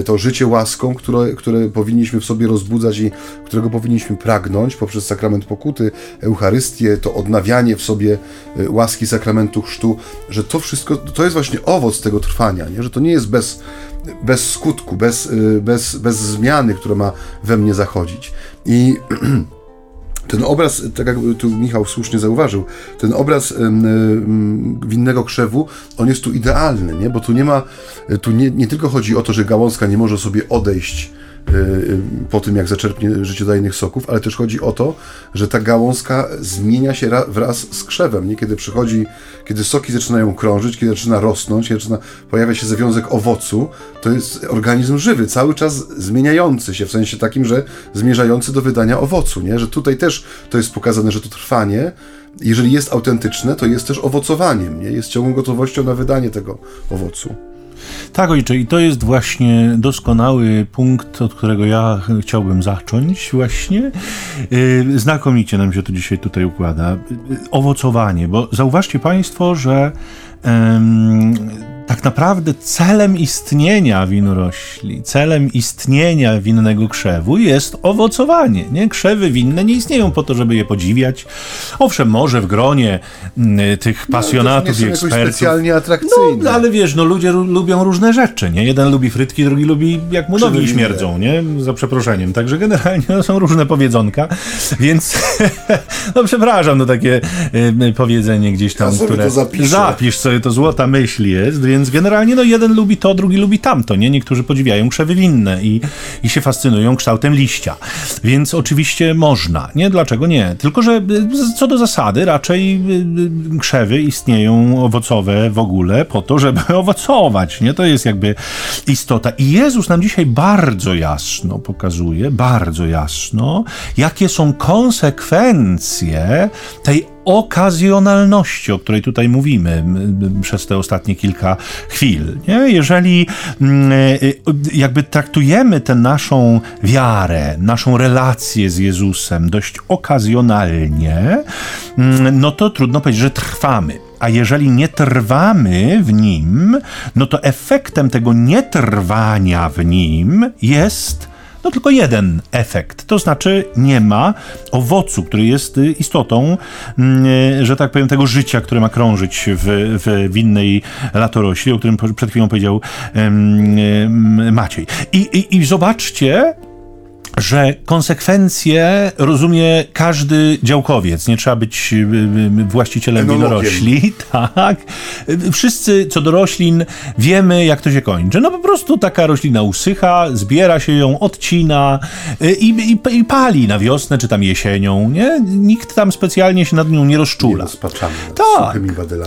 y, to życie łaską, które, które powinniśmy w sobie rozbudzać i którego powinniśmy pragnąć poprzez sakrament pokuty, Eucharystię, to odnawianie w sobie łaski sakramentu chrztu, że to wszystko, to jest właśnie owoc tego trwania, nie? że to nie jest bez, bez skutku, bez, bez, bez zmiany, która ma we mnie zachodzić. I *clears throat* ten obraz, tak jak tu Michał słusznie zauważył, ten obraz winnego krzewu, on jest tu idealny, nie? bo tu nie ma, tu nie, nie tylko chodzi o to, że gałązka nie może sobie odejść Y, y, po tym, jak zaczerpnie życiodajnych soków, ale też chodzi o to, że ta gałązka zmienia się wraz z krzewem, nie? Kiedy przychodzi, kiedy soki zaczynają krążyć, kiedy zaczyna rosnąć, kiedy zaczyna, pojawia się związek owocu, to jest organizm żywy, cały czas zmieniający się, w sensie takim, że zmierzający do wydania owocu, nie? Że tutaj też to jest pokazane, że to trwanie, jeżeli jest autentyczne, to jest też owocowaniem, nie? Jest ciągłą gotowością na wydanie tego owocu. Tak, ojcze, i to jest właśnie doskonały punkt, od którego ja chciałbym zacząć właśnie. Y, znakomicie nam się to dzisiaj tutaj układa. Y, owocowanie, bo zauważcie Państwo, że tak naprawdę celem istnienia winorośli, celem istnienia winnego krzewu jest owocowanie. Nie? Krzewy winne nie istnieją po to, żeby je podziwiać. Owszem, może w gronie mm, tych no, pasjonatów no, i ekspertów. specjalnie atrakcyjne. No, ale wiesz, no ludzie lubią różne rzeczy, nie? Jeden lubi frytki, drugi lubi jak mu nogi śmierdzą, nie? Za przeproszeniem. Także generalnie no, są różne powiedzonka, *laughs* więc *laughs* no przepraszam, no takie y, powiedzenie gdzieś tam, ja które... Zapisz sobie, to złota myśl jest, więc więc generalnie no jeden lubi to, drugi lubi tamto, nie? Niektórzy podziwiają krzewy winne i, i się fascynują kształtem liścia. Więc oczywiście można, nie? Dlaczego nie? Tylko, że y, co do zasady raczej y, y, krzewy istnieją owocowe w ogóle po to, żeby *laughs* owocować, nie? To jest jakby istota. I Jezus nam dzisiaj bardzo jasno pokazuje, bardzo jasno, jakie są konsekwencje tej okazjonalności, o której tutaj mówimy przez te ostatnie kilka chwil. Nie? Jeżeli mm, y, jakby traktujemy tę naszą wiarę, naszą relację z Jezusem dość okazjonalnie, mm, no to trudno powiedzieć, że trwamy. A jeżeli nie trwamy w nim, no to efektem tego nietrwania w nim jest no tylko jeden efekt, to znaczy nie ma owocu, który jest y, istotą, mm, y, że tak powiem, tego życia, które ma krążyć w, w winnej latorośli, o którym przed chwilą powiedział Maciej. I, i, i zobaczcie, że konsekwencje rozumie każdy działkowiec. Nie trzeba być y, y, właścicielem winorośli. *laughs* Tak. Wszyscy co do roślin wiemy, jak to się kończy. No po prostu taka roślina usycha, zbiera się ją, odcina y, i, i, i pali na wiosnę czy tam jesienią. Nie? Nikt tam specjalnie się nad nią nie rozczula. Nie tak.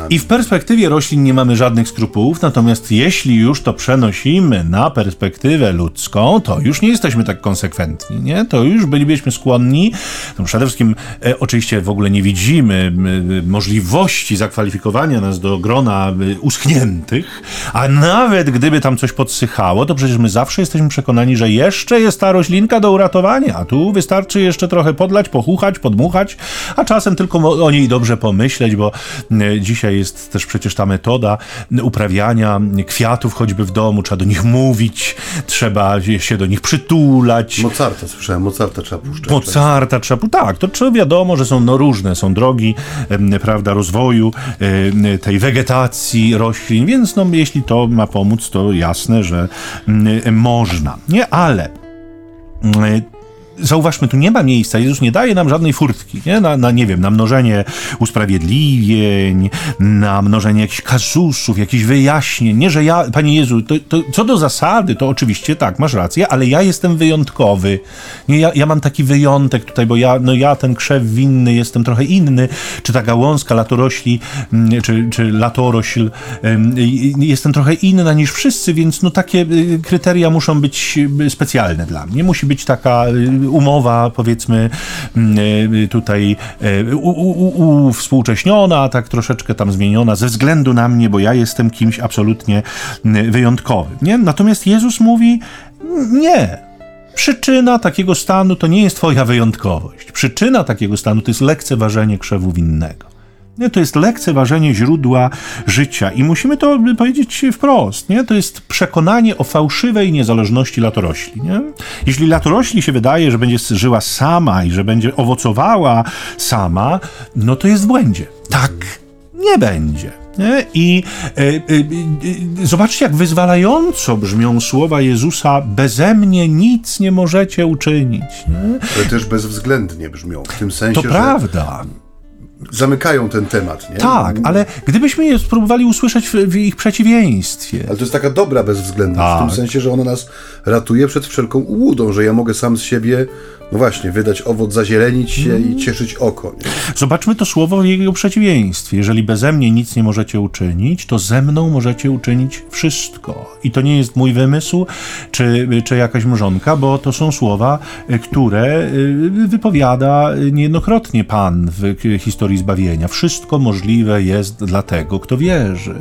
I w perspektywie roślin nie mamy żadnych skrupułów, natomiast jeśli już to przenosimy na perspektywę ludzką, to już nie jesteśmy tak konsekwentni nie? To już bylibyśmy skłonni, no przede wszystkim e, oczywiście w ogóle nie widzimy e, możliwości zakwalifikowania nas do grona e, uschniętych, a nawet gdyby tam coś podsychało, to przecież my zawsze jesteśmy przekonani, że jeszcze jest ta roślinka do uratowania, a tu wystarczy jeszcze trochę podlać, pochuchać, podmuchać, a czasem tylko o niej dobrze pomyśleć, bo dzisiaj jest też przecież ta metoda uprawiania kwiatów choćby w domu, trzeba do nich mówić, trzeba się do nich przytulać. Mozarta, słyszałem, Mozarta trzeba puszczać. Mozarta trzeba puszczać, tak, to trzeba wiadomo, że są no różne, są drogi, prawda, rozwoju tej wegetacji roślin, więc no jeśli to ma pomóc, to jasne, że można, nie, ale zauważmy, tu nie ma miejsca, Jezus nie daje nam żadnej furtki, nie? Na, na, nie wiem, na mnożenie usprawiedliwień, na mnożenie jakichś kazusów, jakichś wyjaśnień. Nie, że ja, Panie Jezu, to, to, co do zasady, to oczywiście tak, masz rację, ale ja jestem wyjątkowy. Nie, ja, ja mam taki wyjątek tutaj, bo ja, no ja ten krzew winny jestem trochę inny, czy ta gałązka latorośli, mm, czy, czy latorośl, jestem trochę inna niż wszyscy, więc no takie y, kryteria muszą być y, specjalne dla mnie. Musi być taka y, umowa, powiedzmy, mm, e, tutaj e, uwspółcześniona, tak troszeczkę tam zmieniona ze względu na mnie, bo ja jestem kimś absolutnie mm, wyjątkowym. Nie? Natomiast Jezus mówi: Nie. Przyczyna takiego stanu to nie jest Twoja wyjątkowość. Przyczyna takiego stanu to jest lekceważenie krzewu winnego. Nie, to jest lekceważenie źródła życia i musimy to powiedzieć wprost. Nie? To jest przekonanie o fałszywej niezależności latorośli. Nie? Jeśli latorośli się wydaje, że będzie żyła sama i że będzie owocowała sama, no to jest w błędzie. Tak nie będzie. I e, e, e, zobaczcie, jak wyzwalająco brzmią słowa Jezusa: Beze mnie nic nie możecie uczynić. Nie? Ale też bezwzględnie brzmią, w tym sensie, to prawda zamykają ten temat, nie? Tak, ale gdybyśmy je spróbowali usłyszeć w, w ich przeciwieństwie. Ale to jest taka dobra bezwzględność, tak. w tym tak. sensie, że ona nas ratuje przed wszelką ułudą, że ja mogę sam z siebie no właśnie, wydać owoc, zazielenić się mm. i cieszyć oko. Nie? Zobaczmy to słowo w jego przeciwieństwie. Jeżeli beze mnie nic nie możecie uczynić, to ze mną możecie uczynić wszystko. I to nie jest mój wymysł, czy, czy jakaś mrzonka, bo to są słowa, które y, wypowiada niejednokrotnie Pan w historii zbawienia. Wszystko możliwe jest dla tego, kto wierzy.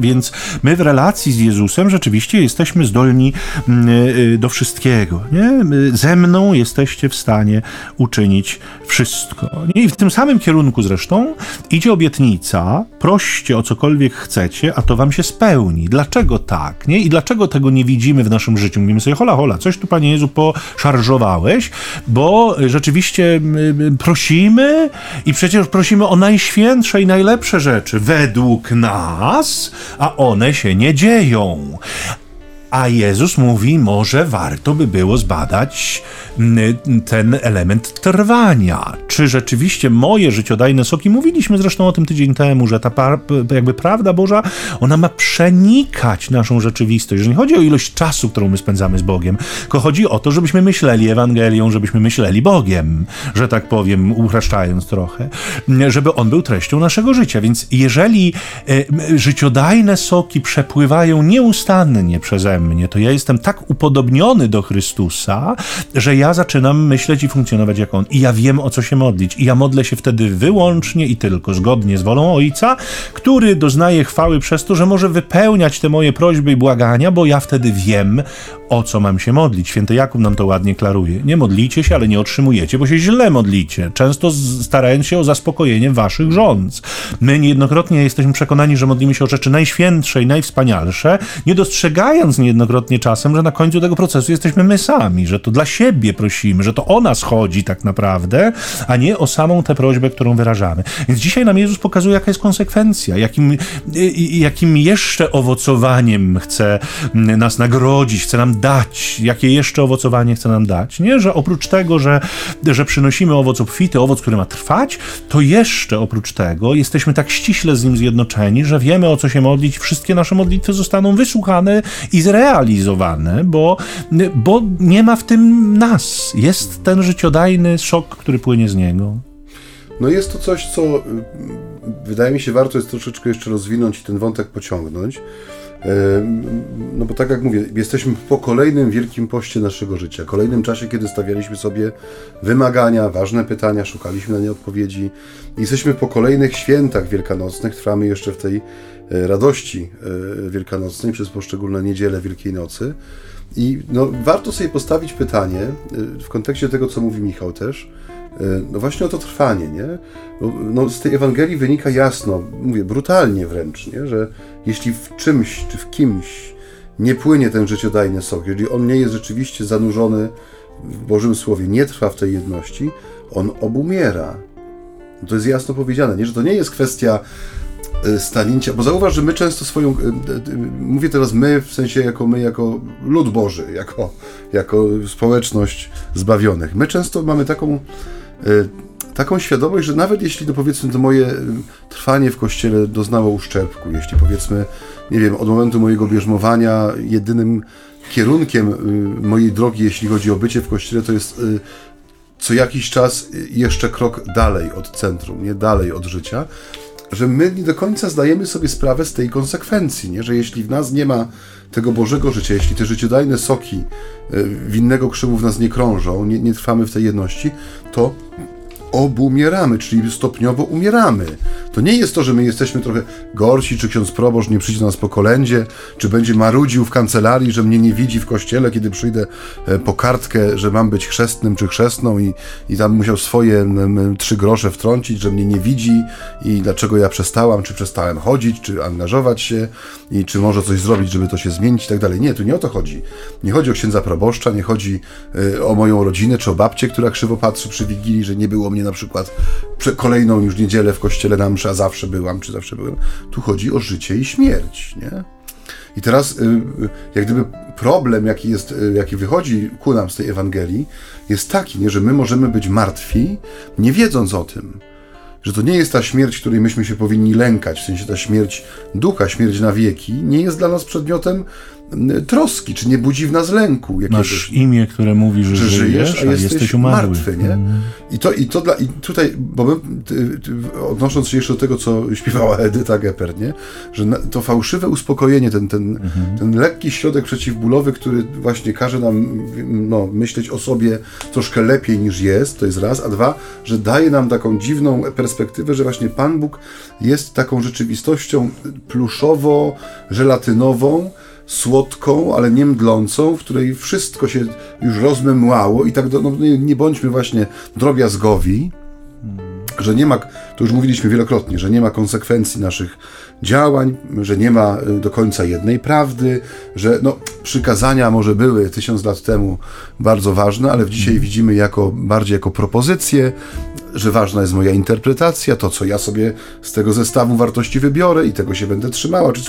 Więc my w relacji z Jezusem rzeczywiście jesteśmy zdolni mm, e, do wszystkiego. Nie? Ze mną jesteście w stanie uczynić wszystko. I w tym samym kierunku zresztą idzie obietnica, proście o cokolwiek chcecie, a to wam się spełni. Dlaczego tak? Nie? I dlaczego tego nie widzimy w naszym życiu? Mówimy sobie, hola, hola, coś tu, Panie Jezu, poszarżowałeś, bo rzeczywiście prosimy i przecież prosimy o najświętsze i najlepsze rzeczy według nas, a one się nie dzieją. A Jezus mówi, może warto by było zbadać ten element trwania. Czy rzeczywiście moje życiodajne soki, mówiliśmy zresztą o tym tydzień temu, że ta jakby prawda Boża, ona ma przenikać naszą rzeczywistość. Że nie chodzi o ilość czasu, którą my spędzamy z Bogiem, tylko chodzi o to, żebyśmy myśleli Ewangelią, żebyśmy myśleli Bogiem, że tak powiem, upraszczając trochę, żeby On był treścią naszego życia. Więc jeżeli e, życiodajne soki przepływają nieustannie przeze mnie, to ja jestem tak upodobniony do Chrystusa, że ja zaczynam myśleć i funkcjonować jak On. I ja wiem, o co się modlić. I ja modlę się wtedy wyłącznie i tylko zgodnie z wolą Ojca, który doznaje chwały przez to, że może wypełniać te moje prośby i błagania, bo ja wtedy wiem, o co mam się modlić. Święty Jakub nam to ładnie klaruje. Nie modlicie się, ale nie otrzymujecie, bo się źle modlicie, często starając się o zaspokojenie waszych rządz. My niejednokrotnie jesteśmy przekonani, że modlimy się o rzeczy najświętsze i najwspanialsze, nie dostrzegając niejednokrotnie czasem, że na końcu tego procesu jesteśmy my sami, że to dla siebie prosimy, że to o nas chodzi tak naprawdę, a nie o samą tę prośbę, którą wyrażamy. Więc dzisiaj nam Jezus pokazuje, jaka jest konsekwencja, jakim, jakim jeszcze owocowaniem chce nas nagrodzić, chce nam dać, jakie jeszcze owocowanie chce nam dać. Nie, że oprócz tego, że, że przynosimy owoc obfity, owoc, który ma trwać, to jeszcze oprócz tego jesteśmy tak ściśle z nim zjednoczeni, że wiemy o co się modlić, wszystkie nasze modlitwy zostaną wysłuchane i zrealizowane, bo, bo nie ma w tym nas. Jest ten życiodajny szok, który płynie z niego. No jest to coś, co y, wydaje mi się warto jest troszeczkę jeszcze rozwinąć i ten wątek pociągnąć. No bo tak jak mówię, jesteśmy po kolejnym wielkim poście naszego życia, kolejnym czasie, kiedy stawialiśmy sobie wymagania, ważne pytania, szukaliśmy na nie odpowiedzi. Jesteśmy po kolejnych świętach wielkanocnych, trwamy jeszcze w tej e, radości wielkanocnej przez poszczególne niedziele Wielkiej Nocy. I no, warto sobie postawić pytanie e, w kontekście tego, co mówi Michał też, no właśnie o to trwanie, nie? No, z tej Ewangelii wynika jasno, mówię brutalnie wręcz, nie? że jeśli w czymś czy w kimś nie płynie ten życiodajny sok, jeżeli on nie jest rzeczywiście zanurzony w Bożym Słowie, nie trwa w tej jedności, on obumiera. No to jest jasno powiedziane, nie? że to nie jest kwestia stanięcia, bo zauważ, że my często swoją, e, e, mówię teraz my, w sensie jako my, jako lud Boży, jako, jako społeczność zbawionych, my często mamy taką taką świadomość, że nawet jeśli to powiedzmy to moje y, trwanie w kościele doznało uszczerbku, jeśli powiedzmy, nie wiem, od momentu mojego bierzmowania jedynym kierunkiem y, mojej drogi, jeśli chodzi o bycie w kościele, to jest y, co jakiś czas jeszcze krok dalej od centrum, nie dalej od życia, że my nie do końca zdajemy sobie sprawę z tej konsekwencji, nie? że jeśli w nas nie ma tego Bożego życia, jeśli te życiodajne soki winnego krzywu w nas nie krążą, nie, nie trwamy w tej jedności, to obumieramy, czyli stopniowo umieramy. To nie jest to, że my jesteśmy trochę gorsi, czy ksiądz proboszcz nie przyjdzie do nas po kolędzie, czy będzie marudził w kancelarii, że mnie nie widzi w kościele, kiedy przyjdę e, po kartkę, że mam być chrzestnym czy chrzestną i, i tam musiał swoje trzy grosze wtrącić, że mnie nie widzi i dlaczego ja przestałam, czy przestałem chodzić, czy angażować się i czy może coś zrobić, żeby to się zmienić i tak dalej. Nie, tu nie o to chodzi. Nie chodzi o księdza proboszcza, nie chodzi e, o moją rodzinę, czy o babcię, która krzywo patrzy przy Wigilii, że nie było mnie na przykład kolejną już niedzielę w kościele na mszy, a zawsze byłam, czy zawsze byłem. Tu chodzi o życie i śmierć, nie? I teraz, y, y, jak gdyby problem, jaki, jest, y, jaki wychodzi ku nam z tej Ewangelii, jest taki, nie, że my możemy być martwi, nie wiedząc o tym że to nie jest ta śmierć, której myśmy się powinni lękać, w sensie ta śmierć ducha, śmierć na wieki, nie jest dla nas przedmiotem troski, czy nie budzi w nas lęku. Jakiegoś, Masz imię, które mówi, że, że żyjesz, a, jesteś, jesteś umarły. martwy, nie? Mm. I to, i to dla, i tutaj, bo my, ty, ty, odnosząc się jeszcze do tego, co śpiewała Edyta Gepper, nie? Że na, to fałszywe uspokojenie, ten, ten, mm -hmm. ten lekki środek przeciwbólowy, który właśnie każe nam no, myśleć o sobie troszkę lepiej niż jest, to jest raz, a dwa, że daje nam taką dziwną perspektywę, że właśnie Pan Bóg jest taką rzeczywistością pluszowo-żelatynową, słodką, ale nie mdlącą, w której wszystko się już rozmemłało i tak do, no, nie bądźmy właśnie drobiazgowi, że nie ma, to już mówiliśmy wielokrotnie, że nie ma konsekwencji naszych działań, że nie ma y, do końca jednej prawdy, że no, przykazania może były tysiąc lat temu bardzo ważne, ale dzisiaj widzimy jako bardziej jako propozycje, że ważna jest moja interpretacja, to co ja sobie z tego zestawu wartości wybiorę i tego się będę trzymała. Czy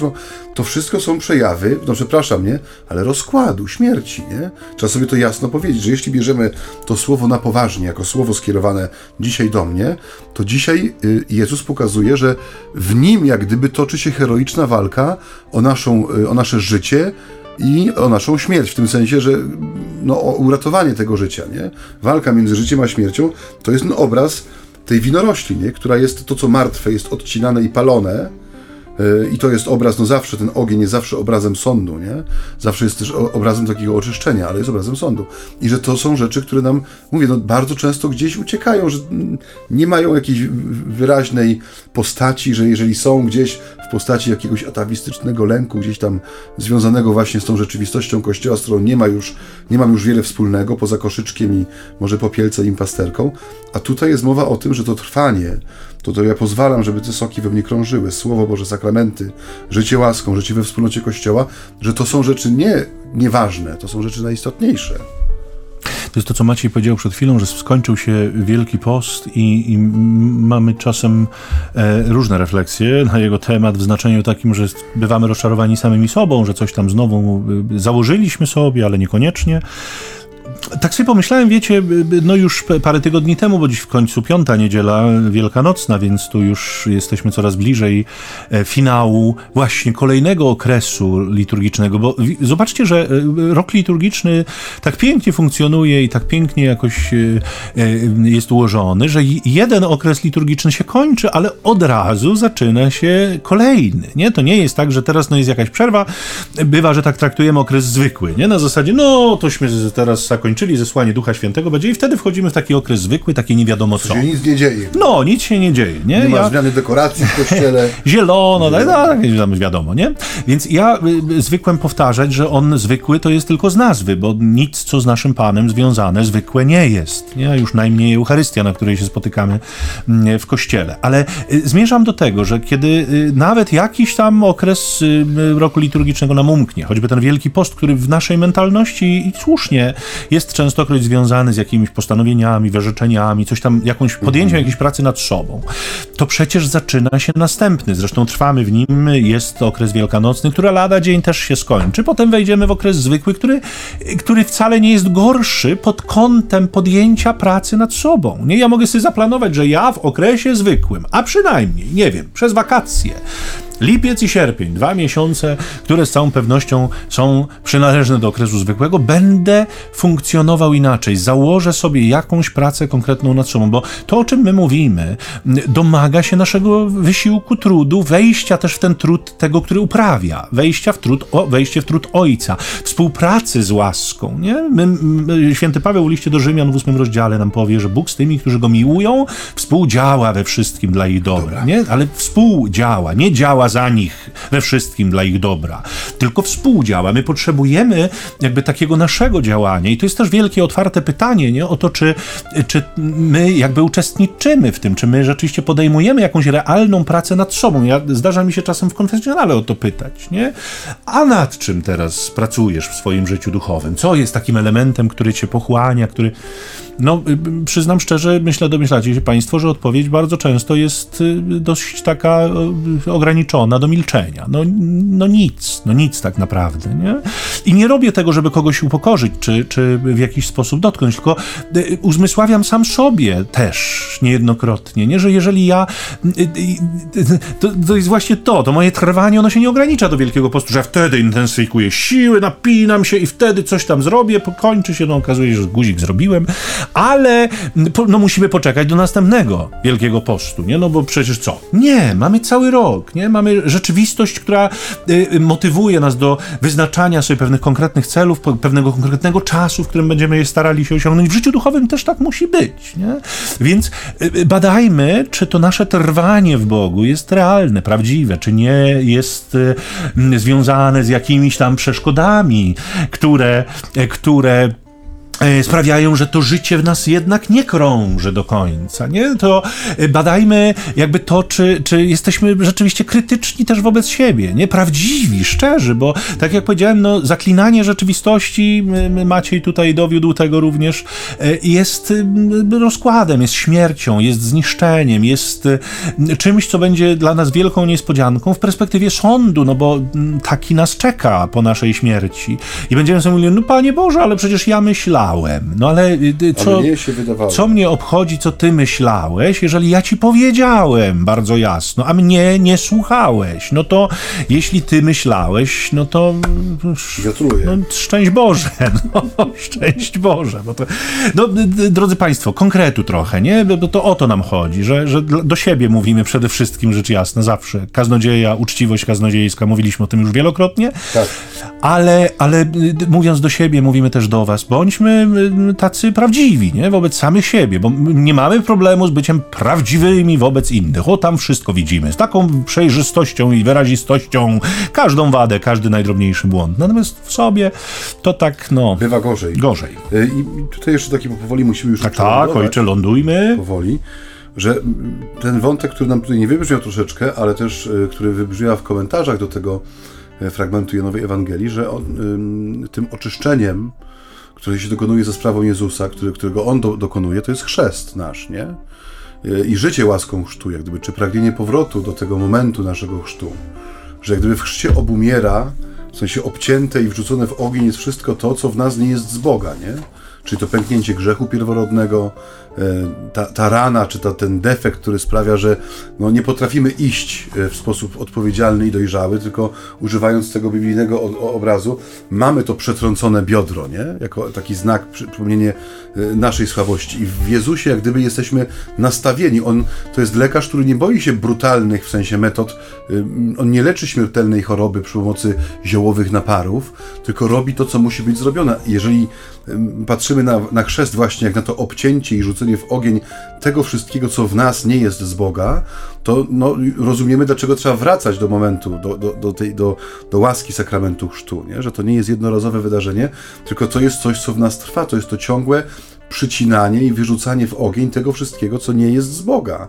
to wszystko są przejawy, no przepraszam, nie, ale rozkładu, śmierci, nie? Trzeba sobie to jasno powiedzieć, że jeśli bierzemy to słowo na poważnie, jako słowo skierowane dzisiaj do mnie, to dzisiaj y, Jezus pokazuje, że w nim jak gdyby toczy się heroiczna walka o, naszą, y, o nasze życie, i o naszą śmierć, w tym sensie, że no, o uratowanie tego życia, nie? Walka między życiem a śmiercią to jest no, obraz tej winorośli, nie? która jest to, co martwe, jest odcinane i palone, E, I to jest obraz, no zawsze ten ogień jest zawsze obrazem sądu, nie? Zawsze jest też obrazem takiego oczyszczenia, ale jest obrazem sądu. I że to są rzeczy, które nam, mówię, no bardzo często gdzieś uciekają, że nie mają jakiejś wyraźnej postaci, że jeżeli są gdzieś w postaci jakiegoś atawistycznego lęku, gdzieś tam związanego właśnie z tą rzeczywistością Kościoła, z którą nie ma już, nie mam już wiele wspólnego, poza koszyczkiem i może popielcem i pasterką, a tutaj jest mowa o tym, że to trwanie, to, to ja pozwalam, żeby te soki we mnie krążyły, Słowo Boże, sakramenty, życie łaską, życie we wspólnocie Kościoła, że to są rzeczy nie nieważne, to są rzeczy najistotniejsze. To jest to, co Maciej powiedział przed chwilą, że skończył się Wielki Post i, i mamy czasem e, różne refleksje na jego temat w znaczeniu takim, że bywamy rozczarowani samymi sobą, że coś tam znowu e, założyliśmy sobie, ale niekoniecznie tak sobie pomyślałem, wiecie, no już parę tygodni temu, bo dziś w końcu piąta niedziela wielkanocna, więc tu już jesteśmy coraz bliżej e, finału właśnie kolejnego okresu liturgicznego, bo zobaczcie, że e, rok liturgiczny tak pięknie funkcjonuje i tak pięknie jakoś e, jest ułożony, że jeden okres liturgiczny się kończy, ale od razu zaczyna się kolejny, nie? To nie jest tak, że teraz no jest jakaś przerwa, bywa, że tak traktujemy okres zwykły, nie? Na zasadzie, no tośmy teraz zakończyli skończyli zesłanie Ducha Świętego będzie i wtedy wchodzimy w taki okres zwykły, takie nie wiadomo co. Się nic nie dzieje. No, nic się nie dzieje, nie? Nie ma ja... zmiany dekoracji w kościele. *laughs* Zielono, tak, tak, wiadomo, nie? Więc ja y, y, zwykłem powtarzać, że on zwykły to jest tylko z nazwy, bo nic, co z naszym Panem związane, zwykłe nie jest. Nie? Już najmniej Eucharystia, na której się spotykamy mm, w kościele. Ale y, zmierzam do tego, że kiedy nawet jakiś tam okres roku liturgicznego nam umknie, choćby ten Wielki Post, który w naszej mentalności i słusznie jest częstokroć związany z jakimiś postanowieniami, wyrzeczeniami, coś tam, jakąś podjęciem jakiejś pracy nad sobą, to przecież zaczyna się następny. Zresztą trwamy w nim, jest okres wielkanocny, który lada dzień też się skończy. Potem wejdziemy w okres zwykły, który, który wcale nie jest gorszy pod kątem podjęcia pracy nad sobą. Nie, ja mogę sobie zaplanować, że ja w okresie zwykłym, a przynajmniej, nie wiem, przez wakacje, Lipiec i sierpień, dwa miesiące, które z całą pewnością są przynależne do okresu zwykłego, będę funkcjonował inaczej. Założę sobie jakąś pracę konkretną nad sobą, bo to, o czym my mówimy, domaga się naszego wysiłku, trudu, wejścia też w ten trud tego, który uprawia, wejścia w trud, o, wejście w trud Ojca, współpracy z łaską. Nie? My, my, święty Paweł w liście do Rzymian w ósmym rozdziale nam powie, że Bóg z tymi, którzy go miłują, współdziała we wszystkim dla ich dobra, dobra. Nie? ale współdziała, nie działa działa za nich we wszystkim dla ich dobra, tylko współdziała. My potrzebujemy jakby takiego naszego działania i to jest też wielkie, otwarte pytanie nie? o to, czy, czy my jakby uczestniczymy w tym, czy my rzeczywiście podejmujemy jakąś realną pracę nad sobą. Ja, zdarza mi się czasem w konfesjonale o to pytać, nie? A nad czym teraz pracujesz w swoim życiu duchowym? Co jest takim elementem, który cię pochłania, który no, przyznam szczerze, myślę, domyślacie się Państwo, że odpowiedź bardzo często jest y, dość taka y, ograniczona do milczenia. No, no nic, no nic tak naprawdę, nie? I nie robię tego, żeby kogoś upokorzyć, czy, czy w jakiś sposób dotknąć, tylko uzmysławiam sam sobie też niejednokrotnie, nie? Że jeżeli ja... To, to jest właśnie to, to moje trwanie, ono się nie ogranicza do Wielkiego Postu, że ja wtedy intensyfikuję siły, napinam się i wtedy coś tam zrobię, pokończy się, no okazuje się, że guzik zrobiłem, ale no, musimy poczekać do następnego Wielkiego Postu, nie? No bo przecież co? Nie, mamy cały rok, nie? Mamy rzeczywistość, która y, y motywuje nas do wyznaczania sobie pewnych konkretnych celów, pewnego konkretnego czasu, w którym będziemy starali się osiągnąć. W życiu duchowym też tak musi być, nie? Więc y, badajmy, czy to nasze trwanie w Bogu jest realne, prawdziwe, czy nie jest związane z jakimiś tam przeszkodami, które, które sprawiają, że to życie w nas jednak nie krąży do końca, nie? To e, badajmy jakby to, czy, czy jesteśmy rzeczywiście krytyczni też wobec siebie, nie? Prawdziwi, szczerzy, bo tak jak powiedziałem, no, zaklinanie rzeczywistości, Maciej tutaj dowiódł tego również, e, jest rozkładem, jest śmiercią, jest zniszczeniem, jest czymś, co będzie dla nas wielką niespodzianką w perspektywie sądu, no bo taki nas czeka po naszej śmierci. I będziemy sobie mówili, no Panie Boże, ale przecież ja myślałem, myślałem. No ale y, y, co, wydawało. co mnie obchodzi, co ty myślałeś, jeżeli ja ci powiedziałem bardzo jasno, a mnie nie słuchałeś? No to jeśli ty myślałeś, no to. Gratuluję. No, szczęść Boże. *laughs* No, szczęść Boże. No, to, no, drodzy Państwo, konkretu trochę, nie? Bo to o to nam chodzi, że, że do siebie mówimy przede wszystkim rzecz jasna, zawsze. Kaznodzieja, uczciwość kaznodziejska, mówiliśmy o tym już wielokrotnie. Tak. Ale, ale y, mówiąc do siebie, mówimy też do Was. Bądźmy tacy prawdziwi, nie? Wobec samych siebie, bo nie mamy problemu z byciem prawdziwymi wobec innych. O, tam wszystko widzimy. Z taką przejrzystością i wyrazistością każdą wadę, każdy najdrobniejszy błąd. Natomiast w sobie to tak, no... Bywa gorzej. Gorzej. Y, I tutaj jeszcze taki powoli musimy już... Tak, tak, ojcze, lądujmy. Powoli że ten wątek, który nam tutaj nie wybrzmiał troszeczkę, ale też y, który wybrzmiał w komentarzach do tego fragmentu Janowej Ewangelii, że on, tym oczyszczeniem które się dokonuje za sprawą Jezusa, który, którego On do, dokonuje, to jest chrzest nasz, nie? I życie łaską chrztu, jak gdyby, czy pragnienie powrotu do tego momentu naszego chrztu, że jak gdyby w chrzcie obumiera, w sensie obcięte i wrzucone w ogień jest wszystko to, co w nas nie jest z Boga, nie? Czyli to pęknięcie grzechu pierworodnego, ta, ta rana, czy ta, ten defekt, który sprawia, że no, nie potrafimy iść e, w sposób odpowiedzialny i dojrzały, tylko używając tego biblijnego obrazu, mamy to przetrącone biodro, nie? Jako taki znak, przypomnienie e, naszej słabości. I w Jezusie, jak gdyby jesteśmy nastawieni. On to jest lekarz, który nie boi się brutalnych w sensie metod. On nie leczy śmiertelnej choroby przy pomocy ziołowych naparów, tylko robi to, co musi być zrobione. Jeżeli patrzymy na, na chrzest właśnie jak na to obcięcie i rzucenie w ogień tego wszystkiego, co w nas nie jest z Boga, to no, rozumiemy, dlaczego trzeba wracać do momentu, do, do, do, tej, do, do łaski sakramentu chrztu, nie? że to nie jest jednorazowe wydarzenie, tylko to jest coś, co w nas trwa, to jest to ciągłe przycinanie i wyrzucanie w ogień tego wszystkiego, co nie jest z Boga.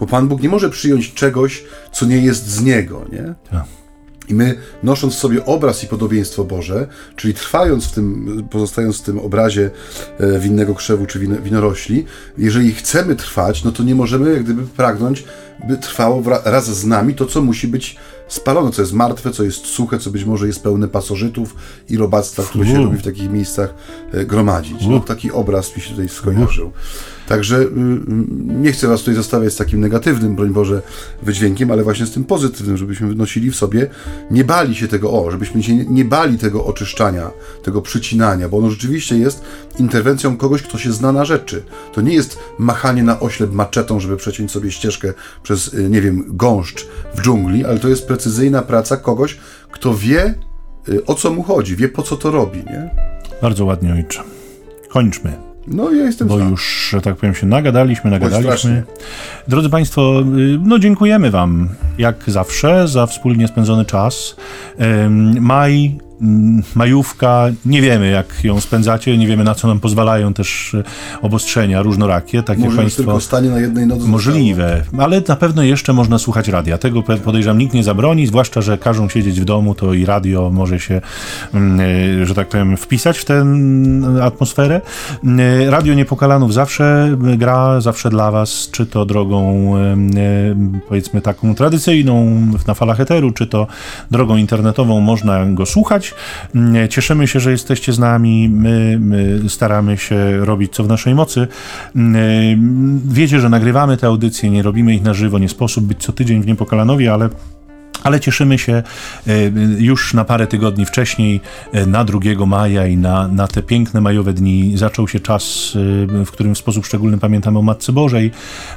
Bo Pan Bóg nie może przyjąć czegoś, co nie jest z Niego, nie? Tak. I my, nosząc w sobie obraz i podobieństwo Boże, czyli trwając w tym, pozostając w tym obrazie e, winnego krzewu czy winorośli, jeżeli chcemy trwać, no to nie możemy jak gdyby pragnąć, by trwało raz z nami to, co musi być spalone, co jest martwe, co jest suche, co być może jest pełne pasożytów i robactwa, które się robi w takich miejscach e, gromadzić. No, taki obraz mi się tutaj skojarzył. Także y, y, nie chcę Was tutaj zostawiać z takim negatywnym, broń Boże, wydźwiękiem, ale właśnie z tym pozytywnym, żebyśmy wynosili w sobie, nie bali się tego, o, żebyśmy się nie bali tego oczyszczania, tego przycinania, bo ono rzeczywiście jest interwencją kogoś, kto się zna na rzeczy. To nie jest machanie na oślep maczetą, żeby przeciąć sobie ścieżkę przez, y, nie wiem, gąszcz w dżungli, ale to jest precyzyjna praca kogoś, kto wie, o co mu chodzi, wie po co to robi, nie? Bardzo ładnie ojcze. Kończmy. No ja jestem bo za. już, że tak powiem, się nagadaliśmy, nagadaliśmy. Drodzy Państwo, y, no dziękujemy Wam, jak zawsze, za wspólnie spędzony czas. Maj, majówka, nie wiemy jak ją spędzacie, nie wiemy na co nam pozwalają też y, obostrzenia różnorakie, tak jak Może Państwo... tylko stanie na jednej nodze. Możliwe, ale na pewno jeszcze można słuchać radia. Tego podejrzewam nikt nie zabroni, zwłaszcza, że każą siedzieć w domu, to i radio może się, mm, e, że tak powiem, wpisać w tę mm, atmosferę. Mm, e, Radio Niepokalanów zawsze gra, zawsze dla Was, czy to drogą e, powiedzmy taką tradycyjną na falach eteru, czy to drogą internetową można go słuchać. Mm, e, Cieszymy się, że jesteście z nami. My, my staramy się robić co w naszej mocy. Mm, Wiecie, że nagrywamy te audycje, nie robimy ich na żywo, nie sposób być co tydzień w Niepokalanowie, ale ale cieszymy się e, już na parę tygodni wcześniej, e, na 2 maja i na, na te piękne majowe dni zaczął się czas, e, w którym w sposób szczególny pamiętamy o Matce Bożej.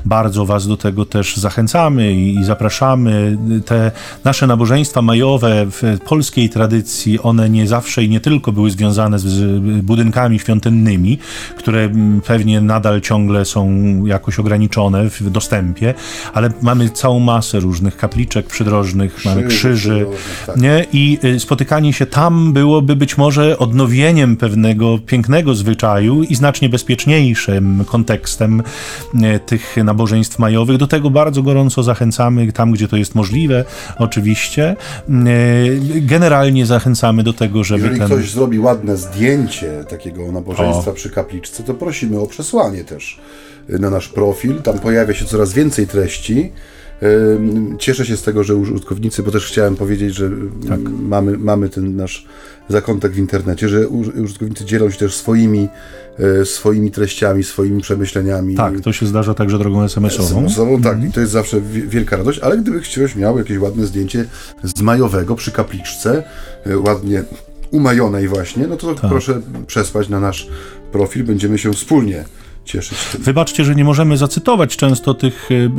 Bardzo Was do tego też zachęcamy i, zapraszamy. Te nasze nabożeństwa majowe w polskiej tradycji, one nie zawsze i nie tylko były związane z, budynkami świątynnymi, które pewnie nadal ciągle są jakoś ograniczone w dostępie, ale mamy całą masę różnych kapliczek przydrożnych, mamy Krzyży krzyży, przydrożnych, tak. nie? I y, spotykanie się tam byłoby być może odnowieniem pewnego pięknego zwyczaju i znacznie bezpieczniejszym kontekstem y, tych nabożeństw majowych. Do tego bardzo gorąco zachęcamy, tam gdzie to jest możliwe, oczywiście. Y, Generalnie zachęcamy do tego, żeby Jeżeli ten... ktoś zrobi ładne zdjęcie takiego nabożeństwa przy kapliczce, to prosimy o przesłanie też na nasz profil. Tam pojawia się coraz więcej treści. Cieszę się z tego, że użytkownicy, bo też chciałem powiedzieć, że Tak. mamy, mamy ten nasz zakątek w internecie, że uż- użytkownicy dzielą się też swoimi, y, swoimi treściami, swoimi przemyśleniami. Tak, to się zdarza także drogą SMS-ową. SMS-ową, tak, i to jest zawsze wi- wielka radość, ale gdyby ktoś miał jakieś ładne zdjęcie z majowego przy kapliczce, y, ładnie umajonej właśnie, no to Tak. proszę przesłać na nasz profil, będziemy się wspólnie cieszyć tym. Wybaczcie, że nie możemy zacytować często tych y,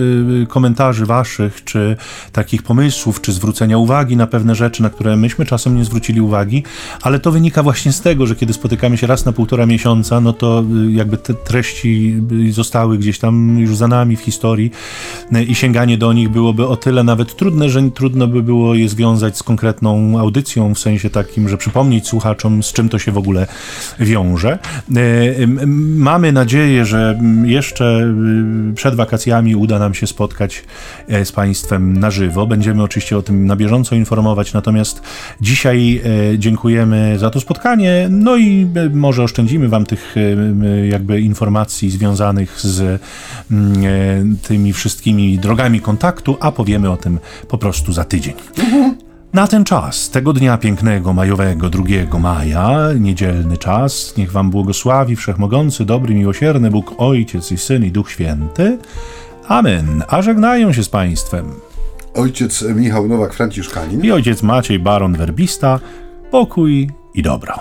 y, komentarzy waszych, czy takich pomysłów, czy zwrócenia uwagi na pewne rzeczy, na które myśmy czasem nie zwrócili uwagi, ale to wynika właśnie z tego, że kiedy spotykamy się raz na półtora miesiąca, no to y, jakby te treści zostały gdzieś tam już za nami w historii i sięganie do nich byłoby o tyle nawet trudne, że trudno by było je związać z konkretną audycją, w sensie takim, że przypomnieć słuchaczom, z czym to się w ogóle wiąże. Mamy nadzieję, że mm, jeszcze y, przed wakacjami uda nam się spotkać e, z Państwem na żywo. Będziemy oczywiście o tym na bieżąco informować, natomiast dzisiaj e, dziękujemy za to spotkanie, no i e, może oszczędzimy Wam tych jakby informacji związanych z mm, tymi wszystkimi drogami kontaktu, a powiemy o tym po prostu za tydzień. Na ten czas, tego dnia pięknego, majowego, 2 maja, niedzielny czas, niech Wam błogosławi Wszechmogący, dobry, miłosierny Bóg, Ojciec i Syn i Duch Święty. Amen. A żegnają się z Państwem Ojciec Michał Nowak, Franciszkanin. i ojciec Maciej Baron Werbista, pokój i dobro.